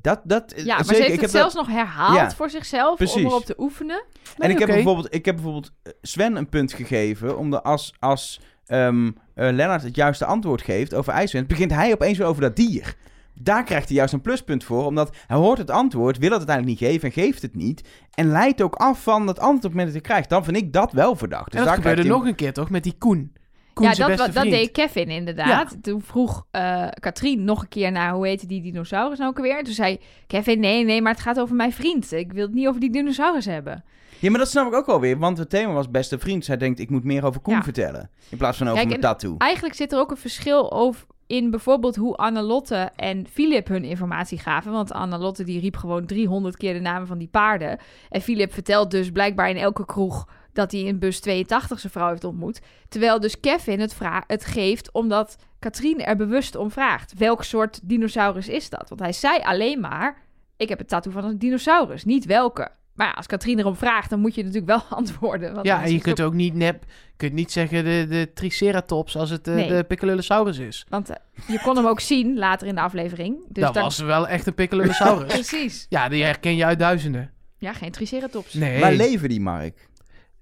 S3: Dat, dat,
S1: Ja, maar
S3: zeker,
S1: ze heeft
S3: ik
S1: het zelfs
S3: dat-
S1: nog herhaald
S3: Ja,
S1: voor zichzelf
S3: precies.
S1: om erop te oefenen.
S3: En ik, heb bijvoorbeeld, ik heb bijvoorbeeld eh, Sven een punt gegeven, omdat als, als ehm eh, Lennart het juiste antwoord geeft over IJswind, begint hij opeens weer over dat dier. Daar krijgt hij juist een pluspunt voor, omdat hij hoort het antwoord, wil het uiteindelijk niet geven en geeft het niet. En leidt ook af van het antwoord op het moment dat hij krijgt. Dan vind ik dat wel verdacht. Dus
S2: en dat
S3: daar
S2: gebeurde nog een keer, toch? Met die Koen. Koen
S1: ja, dat,
S2: beste
S1: dat deed Kevin inderdaad. Toen vroeg eh Katrien nog een keer naar hoe heette die dinosaurus nou ook alweer. Toen zei Kevin, nee, nee, maar het gaat over mijn vriend. Ik wil het niet over die dinosaurus hebben.
S3: Ja, maar dat snap ik ook alweer, want het thema was beste vriend. Zij denkt, ik moet meer over Koen
S1: Ja.
S3: vertellen. In plaats van over
S1: Kijk,
S3: mijn tattoo.
S1: Eigenlijk zit er ook een verschil over in bijvoorbeeld hoe Annelotte en Philip hun informatie gaven. Want Annelotte die riep gewoon 300 keer de namen van die paarden. En Philip vertelt dus blijkbaar in elke kroeg dat hij in bus 82 zijn vrouw heeft ontmoet. Terwijl dus Kevin het, het geeft omdat Katrien er bewust om vraagt. Welk soort dinosaurus is dat? Want hij zei alleen maar, ik heb het tattoo van een dinosaurus, niet welke. Maar ja, als Katrien erom vraagt, dan moet je natuurlijk wel antwoorden. Want
S2: Ja, en je kunt ook niet nep... Je kunt niet zeggen de, de Triceratops als het eh,
S1: Nee.
S2: de Piccolullosaurus is.
S1: Want eh, je kon hem ook zien later in de aflevering. Dus
S2: dat
S1: dan-
S2: was wel echt een Piccolullosaurus.
S1: Precies.
S2: ja, die herken je uit duizenden.
S1: Ja, geen triceratops.
S2: Nee.
S3: Waar leven die, Mark?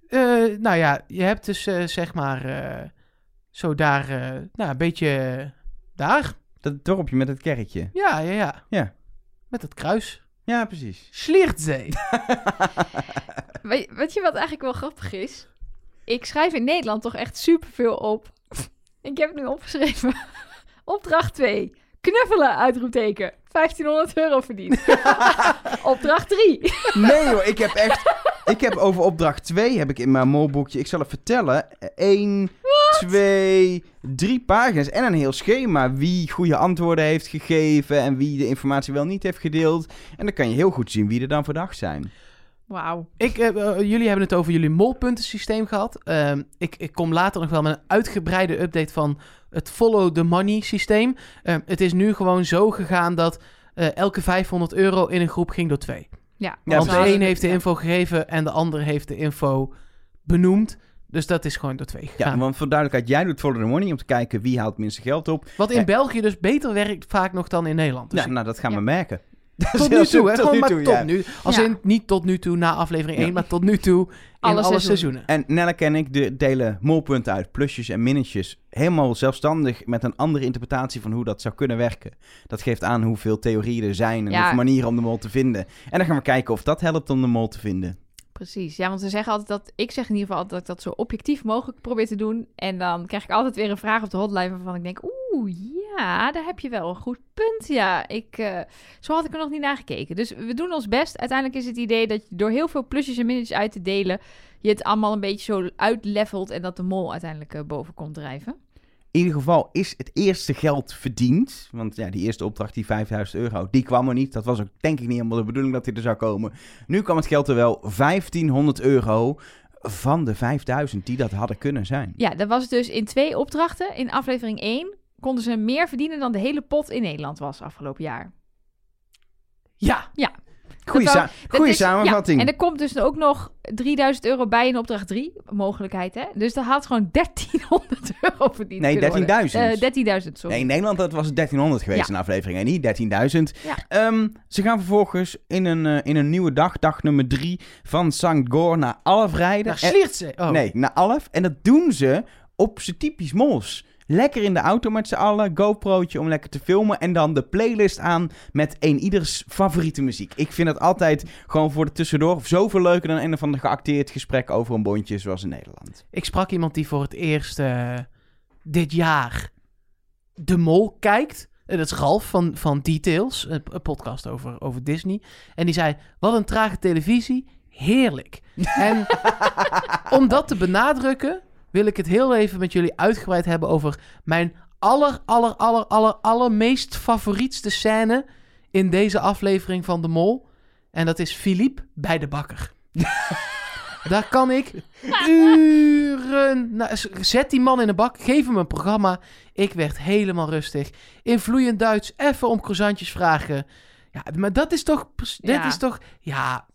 S2: Eh, nou ja, je hebt dus zeg maar eh, zo daar, eh, nou een beetje daar.
S3: Dat dorpje met het kerkje.
S2: Ja, ja, ja.
S3: Ja.
S2: Met het kruis.
S3: Ja, precies.
S2: Sliertzee.
S1: Weet, weet je wat eigenlijk wel grappig is? Ik schrijf in Nederland toch echt superveel op. Ik heb nu opgeschreven. Opdracht 2. Knuffelen, uitroepteken. 1500 euro verdiend. Opdracht 3.
S3: Nee joh, ik heb echt... Ik heb over opdracht 2 heb ik in mijn molboekje... Ik zal het vertellen. 1, 2, 3 pagina's en een heel schema. Wie goede antwoorden heeft gegeven en wie de informatie wel niet heeft gedeeld. En dan kan je heel goed zien wie er dan verdacht zijn.
S1: Wauw.
S2: Ik, eh, eh, jullie hebben het over jullie molpuntensysteem gehad. Ehm, ik, ik kom later nog wel met een uitgebreide update van het follow the money systeem. Ehm, het is nu gewoon zo gegaan dat eh, elke 500 euro in een groep ging door twee.
S1: Ja,
S3: Ja,
S2: Want de een heeft de info gegeven en de ander heeft de info benoemd. Dus dat is gewoon door twee
S3: Ja,
S2: gegaan.
S3: want voor duidelijkheid, jij doet follow the money om te kijken wie haalt het minste geld op.
S2: Wat in. België dus beter werkt vaak nog dan in Nederland. Dus
S3: Ja, nou dat gaan we
S1: Ja.
S3: merken. Dat is
S2: tot nu toe, hè?
S3: tot
S2: Gewoon
S3: nu
S2: maar
S3: toe,
S2: tot
S3: ja.
S2: nu. Als
S1: Ja.
S2: in niet tot nu toe na aflevering
S3: Ja.
S2: 1, maar tot nu toe in
S1: Alle
S2: alle,
S1: seizoenen.
S2: seizoenen.
S3: En Nelleke en ik de- delen molpunten uit, plusjes en minnetjes. Helemaal zelfstandig met een andere interpretatie van hoe dat zou kunnen werken. Dat geeft aan hoeveel theorieën er zijn en
S1: Ja.
S3: hoeveel manieren om de mol te vinden. En dan gaan we kijken of dat helpt om de mol te vinden.
S1: Precies. Ja, want we zeggen altijd dat... Ik zeg in ieder geval altijd dat ik dat zo objectief mogelijk probeer te doen. En dan krijg ik altijd weer een vraag op de hotline waarvan ik denk... Oeh, ja, daar heb je wel een goed punt. Ja, ik, eh, zo had ik er nog niet naar gekeken. Dus we doen ons best. Uiteindelijk is het idee dat je door heel veel plusjes en minnetjes uit te delen... je het allemaal een beetje zo uitlevelt... en dat de mol uiteindelijk eh, boven komt drijven.
S3: In ieder geval is het eerste geld verdiend. Want ja, die eerste opdracht, die 5000 euro, die kwam er niet. Dat was ook denk ik niet helemaal de bedoeling dat die er zou komen. Nu kwam het geld er wel 1500 euro van de 5000 die dat hadden kunnen zijn.
S1: Ja, dat was dus in twee opdrachten. In aflevering 1 konden ze meer verdienen dan de hele pot in Nederland was afgelopen jaar.
S2: Ja.
S3: Goeie,
S1: Dat
S3: sa-
S1: wel- dat
S3: goeie
S1: is-
S3: samenvatting.
S1: Ja, en er komt dus ook nog 3000 euro bij in opdracht 3. Mogelijkheid, hè? Dus dan had gewoon 1300 euro verdiend.
S3: Nee,
S1: kunnen worden.
S3: 13.000.
S1: Eh, 13.000, sorry.
S3: Nee, in Nederland dat was het 1300 geweest
S1: Ja.
S3: een aflevering en niet 13.000.
S1: Ja.
S3: Ehm, ze gaan vervolgens in een, eh, in een nieuwe dag, dag nummer drie, van St. Goor naar Alf rijden.
S2: Naar
S3: En-
S2: Sliertse. Oh.
S3: Nee, naar Alf. En dat doen ze op z'n typisch mos. Lekker in de auto met z'n allen, GoPro'tje om lekker te filmen. En dan de playlist aan met een ieders favoriete muziek. Ik vind het altijd gewoon voor de tussendoor zoveel leuker dan een of ander geacteerd gesprek over een bondje zoals in Nederland.
S2: Ik sprak iemand die voor het eerst eh, dit jaar De Mol kijkt. En dat is Ralf van, van Details, een, een podcast over, over Disney. En die zei, wat een trage televisie, heerlijk. En om dat te benadrukken, wil ik het heel even met jullie uitgebreid hebben over mijn aller, aller, aller, aller, allermeest favorietste scène in deze aflevering van De Mol. En dat is Philippe bij de bakker. Daar kan ik uren... Nou, zet die man in de bak, geef hem een programma. Ik werd helemaal rustig. In vloeiend Duits, even om croissantjes vragen. Ja, maar dat is toch... Dit
S1: Ja.
S2: is toch... Ja,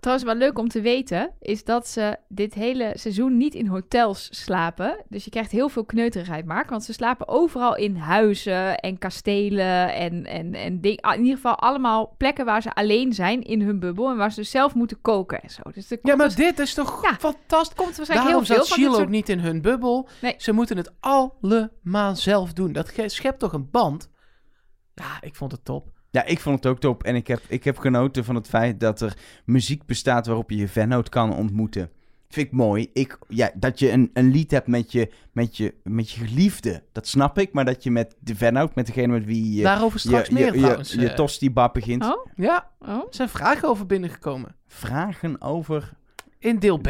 S1: Trouwens, wel leuk om te weten, is dat ze dit hele seizoen niet in hotels slapen. Dus je krijgt heel veel kneuterigheid, Mark. Want ze slapen overal in huizen en kastelen en, en, en ding, in ieder geval allemaal plekken waar ze alleen zijn in hun bubbel. En waar ze dus zelf moeten koken en zo. Dus
S2: ja maar
S1: dus-
S2: dit is toch
S1: Ja.
S2: fantastisch.
S1: komt waarschijnlijk
S2: Daarom
S1: heel veel
S2: zat
S1: dit
S2: Shield ook
S1: soort...
S2: niet in hun bubbel.
S1: Nee.
S2: Ze moeten het allemaal zelf doen. Dat schept toch een band? Ja, ik vond het top.
S3: Ja, ik vond het ook top. En ik heb, ik heb genoten van het feit dat er muziek bestaat waarop je je vennoot kan ontmoeten. Vind ik mooi. Ik, ja, dat je een, een lied hebt met je, met, je, met je geliefde, dat snap ik. Maar dat je met de vennoot, met degene met wie je
S2: Daarover
S3: je,
S2: straks
S3: je,
S2: meer
S3: je,
S2: trouwens.
S3: je
S2: eh.
S3: tosti-bab begint.
S1: Oh,
S2: ja,
S1: oh.
S2: er zijn vragen over binnengekomen.
S3: Vragen over...
S2: In deel B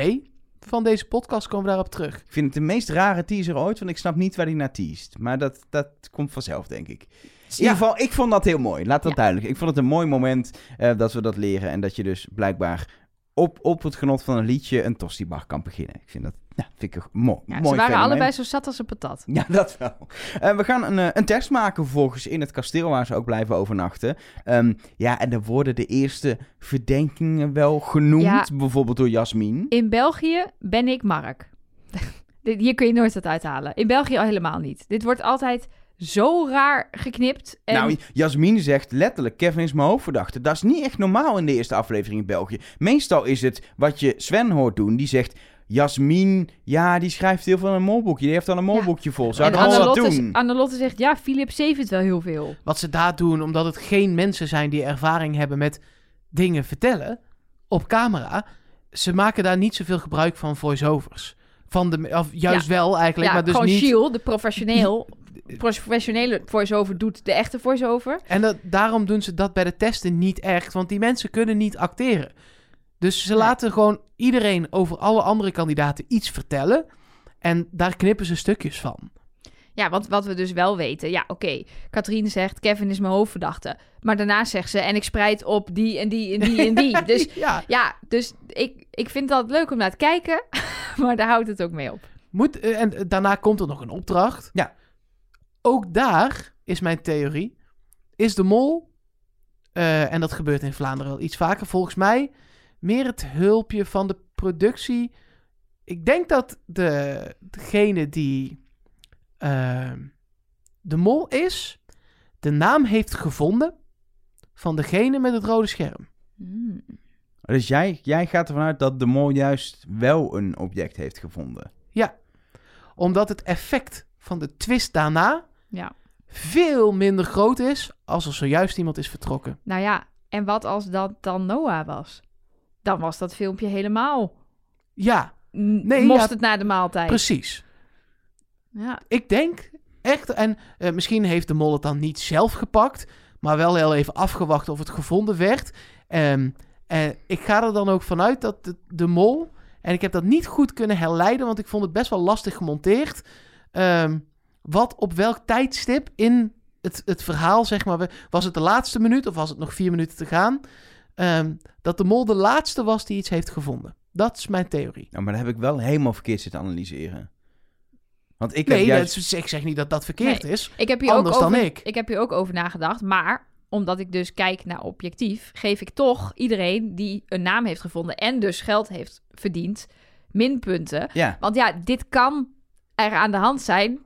S2: van deze podcast komen we daarop terug.
S3: Ik vind het de meest rare teaser ooit, want ik snap niet waar hij naar teast. Maar dat, dat komt vanzelf, denk ik. In ieder geval, ik vond dat heel mooi. Laat dat
S1: Ja.
S3: duidelijk. Ik vond het een mooi moment eh, dat we dat leren. En dat je dus blijkbaar op, op het genot van een liedje een tostibar kan beginnen. Ik vind dat, nou, vind ik een mooi,
S1: Ja,
S3: mooi
S1: ze waren
S3: fenomeen.
S1: allebei zo zat als een patat.
S3: Ja, dat wel. Eh, we gaan een, eh, een test maken vervolgens in het kasteel waar ze ook blijven overnachten. Ehm, ja, en er worden de eerste verdenkingen wel genoemd.
S1: Ja.
S3: Bijvoorbeeld door Jasmin.
S1: In België ben ik Mark. Hier kun je nooit wat uithalen. In België al helemaal niet. Dit wordt altijd zo raar geknipt. En
S3: Nou, Jasmin zegt letterlijk, Kevin is mijn hoofdverdachte. Dat is niet echt normaal in de eerste aflevering in België. Meestal is het wat je Sven hoort doen. Die zegt, Jasmin, ja, die schrijft heel veel in een molboekje. Die heeft al een molboekje vol. Zou allemaal wat
S1: Annelotte,
S3: doen?
S1: Annelotte zegt, ja, Philip zevent wel heel veel.
S2: Wat ze daar doen, omdat het geen mensen zijn die ervaring hebben met dingen vertellen op camera. Ze maken daar niet zoveel gebruik van voice-overs. Van de, of juist wel eigenlijk,
S1: ja,
S2: maar dus
S1: gewoon
S2: niet...
S1: Shield, de professioneel, professionele voice-over doet de echte voice-over.
S2: En dat, daarom doen ze dat bij de testen niet echt, want die mensen kunnen niet acteren. Dus ze laten gewoon iedereen over alle andere kandidaten iets vertellen. En daar knippen ze stukjes van.
S1: Ja, want wat we dus wel weten, ja, oké. Katrien zegt, Kevin is mijn hoofdverdachte. Maar daarna zegt ze, en ik spreid op die en die en die en die. Dus
S2: ja,
S1: ja, dus ik, ik vind dat leuk om naar te kijken. Maar daar houdt het ook mee op.
S2: moet, eh, en daarna komt er nog een opdracht.
S3: Ja.
S2: Ook daar is mijn theorie. Is de mol, eh, en dat gebeurt in Vlaanderen wel iets vaker, volgens mij meer het hulpje van de productie. Ik denk dat de, degene die eh, de mol is, de naam heeft gevonden van degene met het rode scherm.
S1: Hmm.
S3: Dus jij, jij gaat ervan uit dat de mol juist wel een object heeft gevonden.
S2: Omdat het effect van de twist daarna
S1: Ja,
S2: veel minder groot is als er zojuist iemand is vertrokken.
S1: nou ja, en wat als dat dan Noah was? Dan was dat filmpje helemaal...
S2: Ja, Nee,
S1: mocht
S2: ja,
S1: het na de maaltijd.
S2: precies.
S1: Ja,
S2: Ik denk echt, en eh, misschien heeft de mol het dan niet zelf gepakt, maar wel heel even afgewacht of het gevonden werd. En ik ga er dan ook vanuit dat de, de mol, en ik heb dat niet goed kunnen herleiden, want ik vond het best wel lastig gemonteerd, ehm, wat op welk tijdstip in het, het verhaal, zeg maar, was het de laatste minuut of was het nog vier minuten te gaan, ehm, dat de mol de laatste was die iets heeft gevonden. Dat is mijn theorie.
S3: Nou, maar dan heb ik wel helemaal verkeerd zitten analyseren. Want ik heb
S2: Nee,
S3: juist...
S2: dat is- ik zeg niet dat dat verkeerd is.
S1: ik heb hier
S2: Anders
S1: ook over,
S2: dan ik.
S1: Ik heb hier ook over nagedacht, maar omdat ik dus kijk naar objectief, geef ik toch iedereen die een naam heeft gevonden en dus geld heeft verdiend, minpunten.
S3: Ja.
S1: Want ja, dit kan er aan de hand zijn,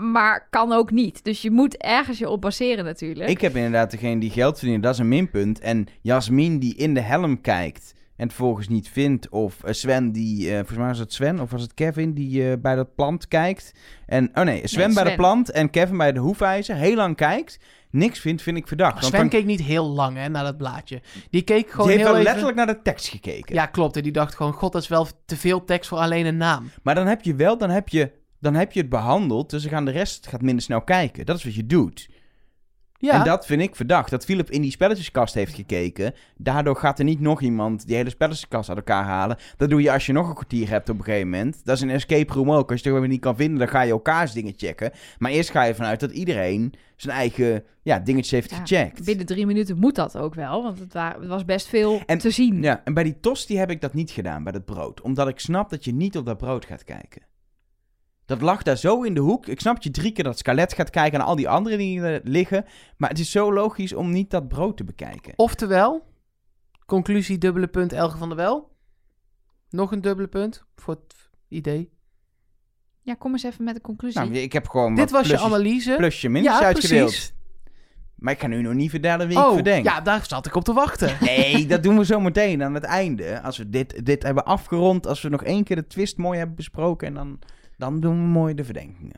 S1: maar kan ook niet. Dus je moet ergens je op baseren natuurlijk.
S3: Ik heb inderdaad degene die geld verdient, dat is een minpunt. En Jasmin die in de helm kijkt en het volgens niet vindt. Of eh, Sven die, eh, volgens mij was het Sven of was het Kevin die eh, bij dat plant kijkt. En, oh nee, Sven
S1: Nee,
S3: bij de plant en Kevin bij de hoefijzer heel lang kijkt. Niks vindt, vind ik verdacht. Want
S2: Sven
S3: dan-
S2: keek niet heel lang hè, naar dat blaadje. Die keek gewoon
S3: die heeft
S2: heel
S3: wel
S2: even...
S3: letterlijk naar de tekst gekeken.
S2: Ja, klopt. En die dacht gewoon, god, dat is wel te veel tekst voor alleen een naam.
S3: Maar dan heb je wel, dan heb je, dan heb je het behandeld. Dus dan gaan de rest gaat minder snel kijken. Dat is wat je doet.
S2: Ja,
S3: En dat vind ik verdacht. Dat Philip in die spelletjeskast heeft gekeken. Daardoor gaat er niet nog iemand die hele spelletjeskast uit elkaar halen. Dat doe je als je nog een kwartier hebt op een gegeven moment. Dat is een escape room ook. Als je het niet kan vinden, dan ga je elkaars dingen checken. Maar eerst ga je vanuit dat iedereen zijn eigen ja, dingetjes heeft
S1: Ja,
S3: gecheckt.
S1: Binnen drie minuten moet dat ook wel, want het, wa- het was best veel
S3: En-
S1: te zien.
S3: Ja, en bij die tosti heb ik dat niet gedaan, bij dat brood. Omdat ik snap dat je niet op dat brood gaat kijken. Dat lag daar zo in de hoek. Ik snap je drie keer dat skelet gaat kijken en al die andere dingen er liggen. Maar het is zo logisch om niet dat brood te bekijken.
S2: Oftewel, conclusie dubbele punt Elge van der Wel. Nog een dubbele punt voor het idee.
S1: Ja, kom eens even met de conclusie.
S3: Nou, ik heb gewoon
S2: Dit was je analyse.
S3: plusje minstjes
S2: Ja,
S3: uitgedeeld.
S2: precies.
S3: Maar ik ga nu nog niet vertellen wie ik
S2: oh,
S3: verdenk.
S2: ja, daar zat ik op te wachten.
S3: Nee, dat doen we zo meteen aan het einde. Als we dit, dit hebben afgerond, als we nog één keer de twist mooi hebben besproken... en dan, dan doen we mooi de verdenkingen.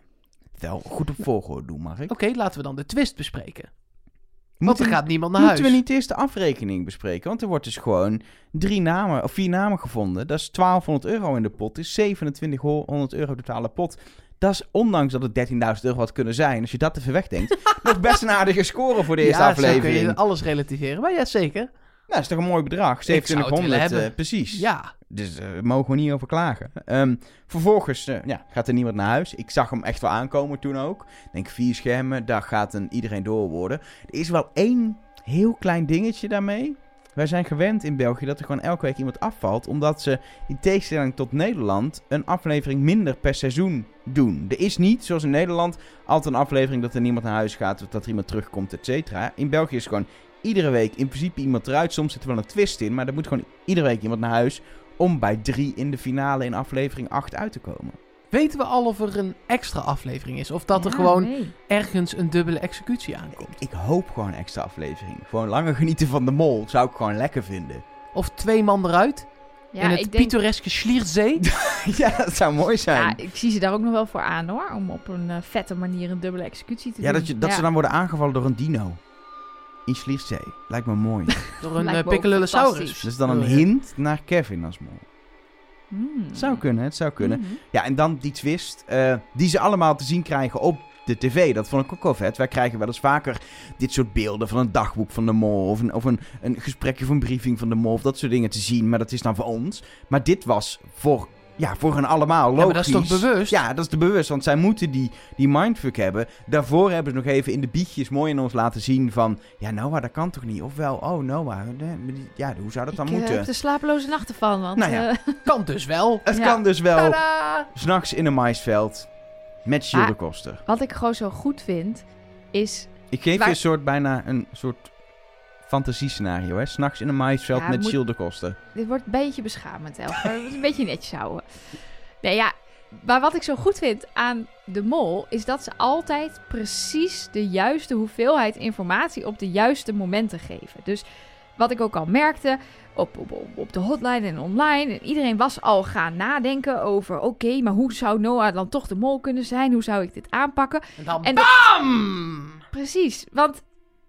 S3: Wel goed op volgorde doen, mag ik?
S2: Oké, laten we dan de twist bespreken. Want
S3: Moeten
S2: er
S3: we-
S2: gaat niemand naar huis.
S3: Moeten we niet eerst de afrekening bespreken? Want er wordt dus gewoon drie namen, of vier namen gevonden. Dat is 1200 euro in de pot. is 2700 euro totale pot. Dat is, ondanks dat het 13.000 euro had kunnen zijn, als je dat even wegdenkt, nog best een aardige score voor de eerste
S2: ja, zo kun
S3: aflevering.
S2: je alles relativeren. Maar ja, zeker.
S3: Nou, dat is toch een mooi bedrag.
S2: zou het willen
S3: 2700,
S2: hebben.
S3: eh, precies.
S2: Ja.
S3: Dus eh, mogen we niet over klagen. Ehm, vervolgens eh, ja, gaat er niemand naar huis. Ik zag hem echt wel aankomen toen ook. Ik denk vier schermen, daar gaat een iedereen door worden. Er is wel één heel klein dingetje daarmee. Wij zijn gewend in België dat er gewoon elke week iemand afvalt. Omdat ze in tegenstelling tot Nederland een aflevering minder per seizoen doen. Er is niet, zoals in Nederland, altijd een aflevering dat er niemand naar huis gaat. Of dat er iemand terugkomt, et cetera. In België is het gewoon iedere week in principe iemand eruit. Soms zit er wel een twist in, maar er moet gewoon iedere week iemand naar huis om bij drie in de finale in aflevering 8 uit te komen.
S2: Weten we al of er een extra aflevering is? Of dat er
S1: Ja,
S2: gewoon
S1: nee.
S2: ergens een dubbele executie aankomt?
S3: Ik, ik hoop gewoon een extra aflevering. Gewoon langer genieten van de mol zou ik gewoon lekker vinden.
S2: Of twee man eruit
S1: Ja,
S2: in het
S1: ik denk,
S2: pittoreske Schlierzee?
S3: ja, dat zou mooi zijn.
S1: ja,
S3: Ja,
S1: ik zie ze daar ook nog wel voor aan hoor. Om op een eh, vette manier een dubbele executie te doen.
S3: dat, je, dat ze dan worden aangevallen door een dino. In Schlierstzee. Lijkt me mooi.
S2: Door een uh, Piccalillosaurus.
S1: fantastisch.
S3: dus dan een
S2: Oh,
S3: hint naar Kevin als mol.
S1: Hmm.
S3: Het zou kunnen, het zou kunnen.
S1: Mhm.
S3: Ja, en dan die twist, eh, die ze allemaal te zien krijgen op de tv. Dat vond ik ook wel vet. Wij krijgen wel eens vaker dit soort beelden van een dagboek van de mol... of een, of een, een gesprekje of een briefing van de mol... of dat soort dingen te zien, maar dat is dan voor ons. Maar dit was voor, ja, voor hen allemaal logisch.
S2: Ja, maar dat is toch bewust?
S3: Ja, dat is de bewust, want zij moeten die, die mindfuck hebben. Daarvoor hebben ze nog even in de bietjes mooi in ons laten zien van... ja, Noah, dat kan toch niet? Ofwel, oh, Noah, nee, ja, hoe zou dat dan
S1: ik eh,
S3: moeten?
S1: heb er slapeloze nachten van. Want,
S3: Nou ja.
S1: eh,
S2: Kan dus wel.
S3: Het
S1: Ja.
S3: kan dus wel...
S2: Tadaa!
S3: S'nachts in een maisveld met Shielder Koster.
S1: wat ik gewoon zo goed vind, is...
S3: Ik geef
S1: waar-
S3: je een soort bijna een soort fantasiescenario, hè? S'nachts in een maisveld
S1: Ja,
S3: met
S1: moet-
S3: Koster.
S1: Dit wordt een beetje beschamend, Elger. Moeten een beetje netjes houden. Nee, ja. Maar wat ik zo goed vind aan de mol... is dat ze altijd precies de juiste hoeveelheid informatie... op de juiste momenten geven. Dus wat ik ook al merkte... Op, op, de hotline en online... En iedereen was al gaan nadenken over... oké, maar hoe zou Noah dan toch de mol kunnen zijn? Hoe zou ik dit aanpakken?
S2: En dan
S1: En
S2: BAM!
S1: Precies, want...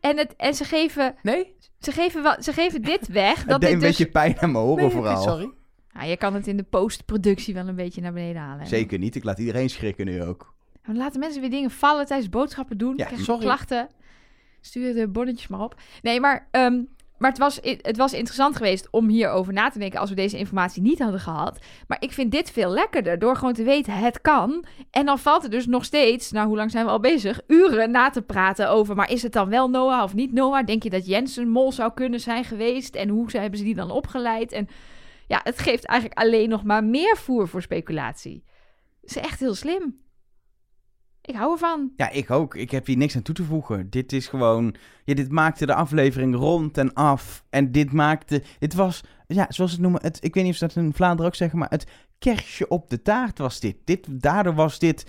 S1: En, het, en ze, geven,
S2: Nee?
S1: ze, geven wel, ze geven dit weg.
S3: Het
S1: Dat
S3: deed
S1: dit
S3: een
S1: dus,
S3: beetje pijn aan mijn oren
S2: nee,
S3: vooral.
S2: Sorry.
S1: Ja, je kan het in de postproductie wel een beetje naar beneden halen. hè.
S3: Zeker niet, ik laat iedereen schrikken nu ook.
S1: Dan laten mensen weer dingen vallen tijdens boodschappen doen.
S3: Ja,
S2: sorry.
S1: klachten. Stuur de bonnetjes maar op. Nee, maar, ehm, maar het, was, het was interessant geweest om hierover na te denken als we deze informatie niet hadden gehad. Maar ik vind dit veel lekkerder door gewoon te weten het kan. En dan valt er dus nog steeds, nou hoe lang zijn we al bezig, uren na te praten over. Maar is het dan wel Noah of niet Noah? Denk je dat Jens een mol zou kunnen zijn geweest? En hoe hebben ze die dan opgeleid? En ja, het geeft eigenlijk alleen nog maar meer voer voor speculatie. Het is echt heel slim. Ik hou ervan.
S3: Ja, ik ook. Ik heb hier niks aan toe te voegen. Dit is gewoon... Ja, dit maakte de aflevering rond en af. En dit maakte... Dit was, ja, zoals ze het noemen... Het, ik weet niet of ze dat in Vlaanderen ook zeggen, maar het kerstje op de taart was dit. dit daardoor was dit...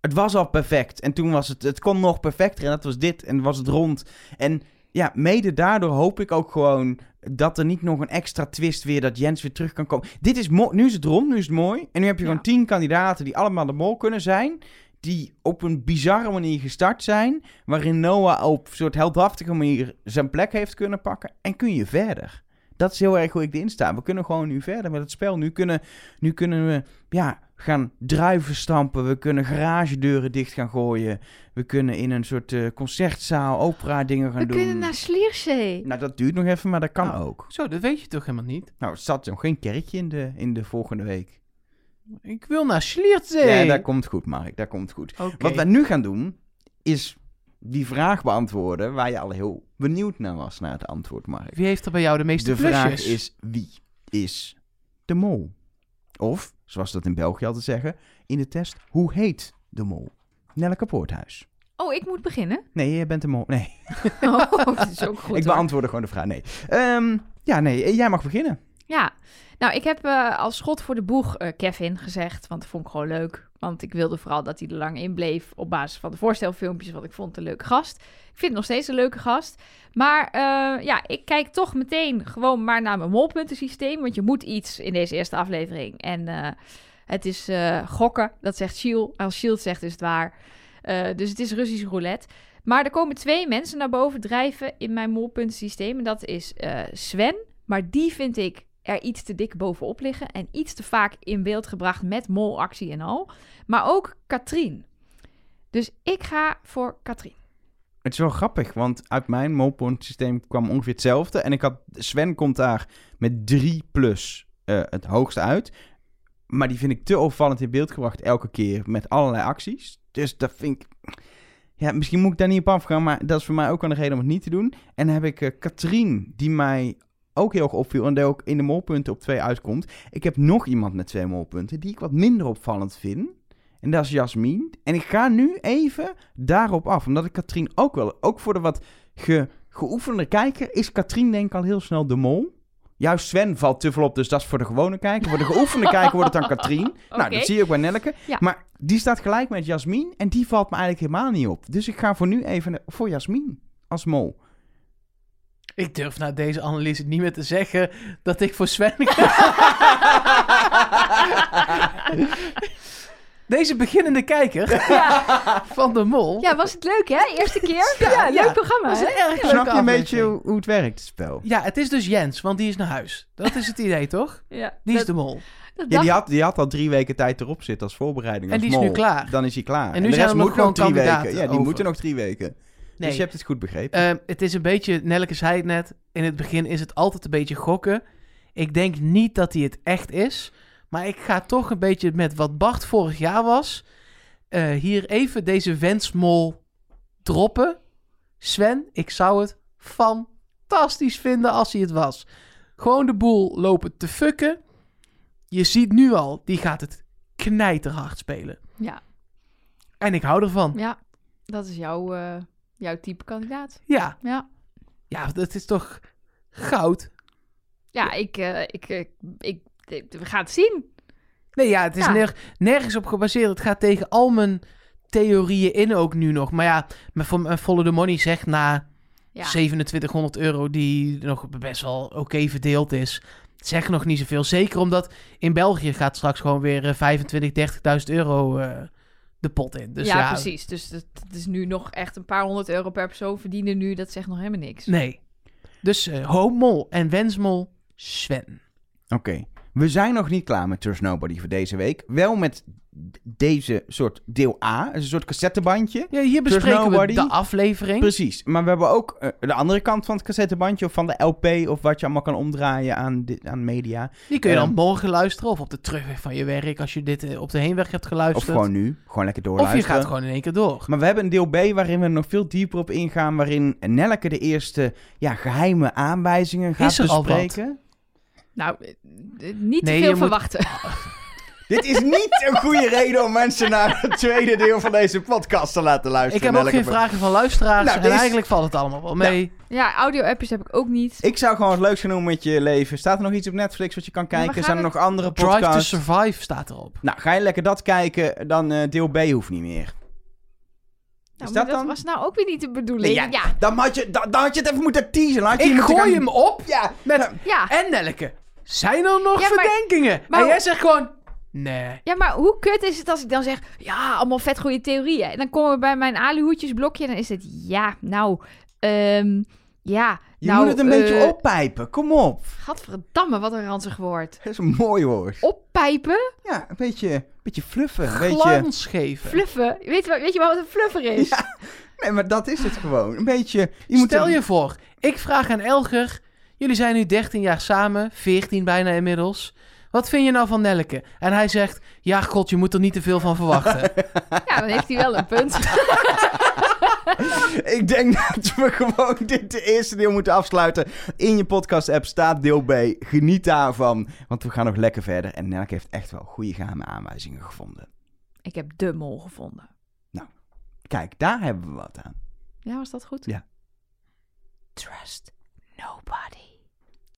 S3: Het was al perfect. En toen was het... Het kon nog perfecter. En dat was dit. En was het rond. En ja, mede daardoor hoop ik ook gewoon dat er niet nog een extra twist weer dat Jens weer terug kan komen. Dit is mooi. Nu is het rond, nu is het mooi. En nu heb je
S1: Ja.
S3: gewoon tien kandidaten die allemaal de mol kunnen zijn. Die op een bizarre manier gestart zijn. Waarin Noah op een soort heldhaftige manier zijn plek heeft kunnen pakken. En kun je verder. Dat is heel erg hoe ik erin sta. We kunnen gewoon nu verder met het spel. Nu kunnen, nu kunnen we ja, gaan druiven stampen. We kunnen garagedeuren dicht gaan gooien. We kunnen in een soort eh, concertzaal, opera dingen gaan
S1: We
S3: doen.
S1: kunnen naar Sliersee.
S3: Nou, dat duurt nog even, maar dat kan
S2: Nou.
S3: ook.
S2: Zo, dat weet je toch helemaal niet?
S3: Nou, er zat nog geen kerkje in de, in de volgende week.
S2: Ik wil naar Sliertzee.
S3: Ja, dat komt goed, Mark. Dat komt goed. Wat wij nu gaan doen, is die vraag beantwoorden waar je al heel benieuwd naar was, naar het antwoord, Mark.
S2: Wie heeft er bij jou de meeste
S3: De vraag
S2: plusjes?
S3: is, wie is de mol? Of, zoals ze dat in België altijd zeggen, in de test, hoe heet de mol? Nelleke Poorthuis.
S1: Oh, ik moet beginnen?
S3: Nee, je bent de mol. Nee,
S1: Oh, dat is ook goed
S3: ik
S1: hoor.
S3: beantwoordde gewoon de vraag. Nee. Ehm, ja, nee, jij mag beginnen.
S1: Ja, nou, ik heb eh, als schot voor de boeg eh, Kevin gezegd, want dat vond ik gewoon leuk. Want ik wilde vooral dat hij er lang in bleef op basis van de voorstelfilmpjes, want ik vond een leuke gast. Ik vind het nog steeds een leuke gast. Maar eh, ja, ik kijk toch meteen gewoon maar naar mijn molpuntensysteem, want je moet iets in deze eerste aflevering. En het is gokken, dat zegt Shield. Als Shield zegt is het waar. Dus het is Russisch roulette. Maar er komen twee mensen naar boven drijven in mijn molpuntensysteem. En dat is Sven, maar die vind ik er iets te dik bovenop liggen. En iets te vaak in beeld gebracht met molactie en al. Maar ook Katrien. Dus ik ga voor Katrien.
S3: Het is wel grappig, want uit mijn molpoint systeem kwam ongeveer hetzelfde. En ik had, Sven komt daar met 3 plus eh, het hoogste uit. Maar die vind ik te opvallend in beeld gebracht elke keer met allerlei acties. Dus dat vind ik... Ja, misschien moet ik daar niet op afgaan, maar dat is voor mij ook wel een reden om het niet te doen. En dan heb ik eh, Katrien, die mij ook heel erg opviel en die ook in de molpunten op 2 uitkomt. Ik heb nog iemand met twee molpunten die ik wat minder opvallend vind. En dat is Jasmin. En ik ga nu even daarop af. Omdat ik Katrien ook wel... Ook voor de wat ge, geoefende kijker is Katrien denk ik al heel snel de mol. Juist Sven valt te veel op, dus dat is voor de gewone kijker. Voor de geoefende kijker wordt het dan Katrien. Nou, dat zie je ook bij Nelleke.
S1: Ja.
S3: Maar die staat gelijk met Jasmin. En die valt me eigenlijk helemaal niet op. Dus ik ga voor nu even voor Jasmin als mol.
S2: Ik durf na deze analyse niet meer te zeggen dat ik voor Sven ga. Deze beginnende kijker van de Mol.
S1: Ja, was het leuk hè? Eerste keer? Ja,
S2: Ja,
S1: leuk
S2: ja.
S1: programma hè?
S2: een erg
S3: Snap je een beetje hoe, hoe het werkt, het spel?
S2: Ja, het is dus Jens, want die is naar huis. Dat is het idee, toch?
S1: Ja,
S2: Die is
S1: dat-
S2: de Mol.
S1: dat
S3: Ja,
S1: dacht-
S3: die had, die had al drie weken tijd erop zitten als voorbereiding.
S2: En
S3: als
S2: die is nu
S3: mol.
S2: klaar.
S3: Dan is hij klaar.
S2: En nu
S3: de
S2: zijn
S3: rest
S2: er nog
S3: moet nog
S2: gewoon
S3: drie weken. Ja, die
S2: over.
S3: moeten nog drie weken.
S2: Nee,
S3: Dus je hebt het goed begrepen.
S2: Ehm, het is een beetje, Nelleke zei het net, in het begin is het altijd een beetje gokken. Ik denk niet dat hij het echt is. Maar ik ga toch een beetje met wat Bart vorig jaar was. eh, hier even deze wensmol droppen. Sven, ik zou het fantastisch vinden als hij het was. Gewoon de boel lopen te fucken. Je ziet nu al, die gaat het knijterhard spelen.
S1: Ja,
S2: En ik hou ervan.
S1: ja, dat is jouw, eh, jouw type kandidaat.
S2: Ja,
S1: Ja,
S2: ja dat is toch goud.
S1: ja ik, eh, ik, eh, ik, ik- we gaan het zien.
S2: Nee, ja, het is
S1: Ja.
S2: nergens op gebaseerd. Het gaat tegen al mijn theorieën in ook nu nog. Maar ja, mijn Fo- mijn Follow the Money zegt na
S1: Ja,
S2: 2700 euro, die nog best wel oké verdeeld is, zegt nog niet zoveel. Zeker omdat in België gaat straks gewoon weer eh, 25, 30.000 euro eh, de pot in. Dus ja,
S1: ja, precies. Dus het, het is nu nog echt een paar honderd euro per persoon verdienen nu. Dat zegt nog helemaal niks.
S2: Nee. Dus eh Hoopmol en Wensmol Sven.
S3: Oké. We zijn nog niet klaar met Trust Nobody voor deze week. Wel met deze soort deel A. Is een soort cassettebandje.
S2: Ja, hier bespreken we de aflevering.
S3: Precies. Maar we hebben ook eh, de andere kant van het cassettebandje. Of van de LP. Of wat je allemaal kan omdraaien aan, aan media.
S2: Die kun je dan
S3: Ehm.
S2: morgen luisteren of op de terugweg van je werk als je dit eh, op de heenweg hebt
S3: Of
S2: geluisterd.
S3: gewoon nu. Gewoon lekker
S2: Of je
S3: doorluisteren.
S2: gaat gewoon in één keer door.
S3: Maar we hebben een deel B waarin we nog veel dieper op ingaan. Waarin Nelleke de eerste ja, geheime aanwijzingen gaat
S2: Is er al wat?
S1: Nou, eh, eh, niet te
S2: Nee,
S1: veel
S2: moet-
S1: verwachten.
S3: Dit is niet een goede reden om mensen naar het tweede deel van deze podcast te laten luisteren.
S2: Ik heb ook geen vragen van luisteraars.
S3: Nou,
S2: en
S3: is-
S2: eigenlijk valt het allemaal wel mee.
S1: Ja, audio-appjes heb ik ook niet.
S3: Ik zou gewoon het leukst gaan doen met je leven. Staat er nog iets op Netflix wat je kan kijken? Zijn er
S1: het-
S3: nog andere
S2: Drive to
S3: podcasts?
S2: Survive staat erop.
S3: Nou, ga je lekker dat kijken, dan eh, deel B hoeft niet meer.
S1: Nou,
S3: dat
S1: dat
S3: dan?
S1: was nou ook weer niet de bedoeling.
S3: Nee,
S1: ja.
S3: Dan, had je, dan, dan had je het even moeten teasen. Had je
S2: Ik gooi
S3: gaan-
S2: hem op
S3: Ja,
S2: met...
S1: ja.
S2: En Nelke, zijn er nog
S1: Ja, maar-
S2: verdenkingen?
S1: maar-
S2: en jij zegt gewoon... Nee.
S1: Ja, maar hoe kut is het als ik dan zeg... Ja, allemaal vet goede theorieën. En dan komen we bij mijn aluhoedjesblokje en dan is het... Ja, nou... ehm, ja,
S3: je
S1: nou...
S3: moet het een beetje
S1: eh,
S3: oppijpen. Kom op.
S1: Gadverdamme, wat een ranzig woord.
S3: Dat is een mooi woord.
S1: Oppijpen?
S3: Ja, een beetje, beetje fluffen. Een beetje...
S2: Glans geven.
S1: Fluffen? Weet je, wat- weet je wat een fluffer is?
S3: Ja, nee, maar dat is het gewoon. Een beetje... Je moet
S2: Stel je voor, ik vraag aan Elger... Jullie zijn nu 13 jaar samen, 14 bijna inmiddels. Wat vind je nou van Nelke? En hij zegt... Ja, god, je moet er niet te veel van verwachten.
S1: Ja, dan heeft hij wel een punt.
S3: Ik denk dat we gewoon dit de eerste deel moeten afsluiten. In je podcast-app staat deel B. Geniet daarvan, want we gaan nog lekker verder. En Nelke heeft echt wel goede geheime aanwijzingen gevonden.
S1: Ik heb de mol gevonden.
S3: Kijk, daar hebben we wat aan.
S1: Ja, was dat goed?
S3: Ja.
S1: Trust nobody.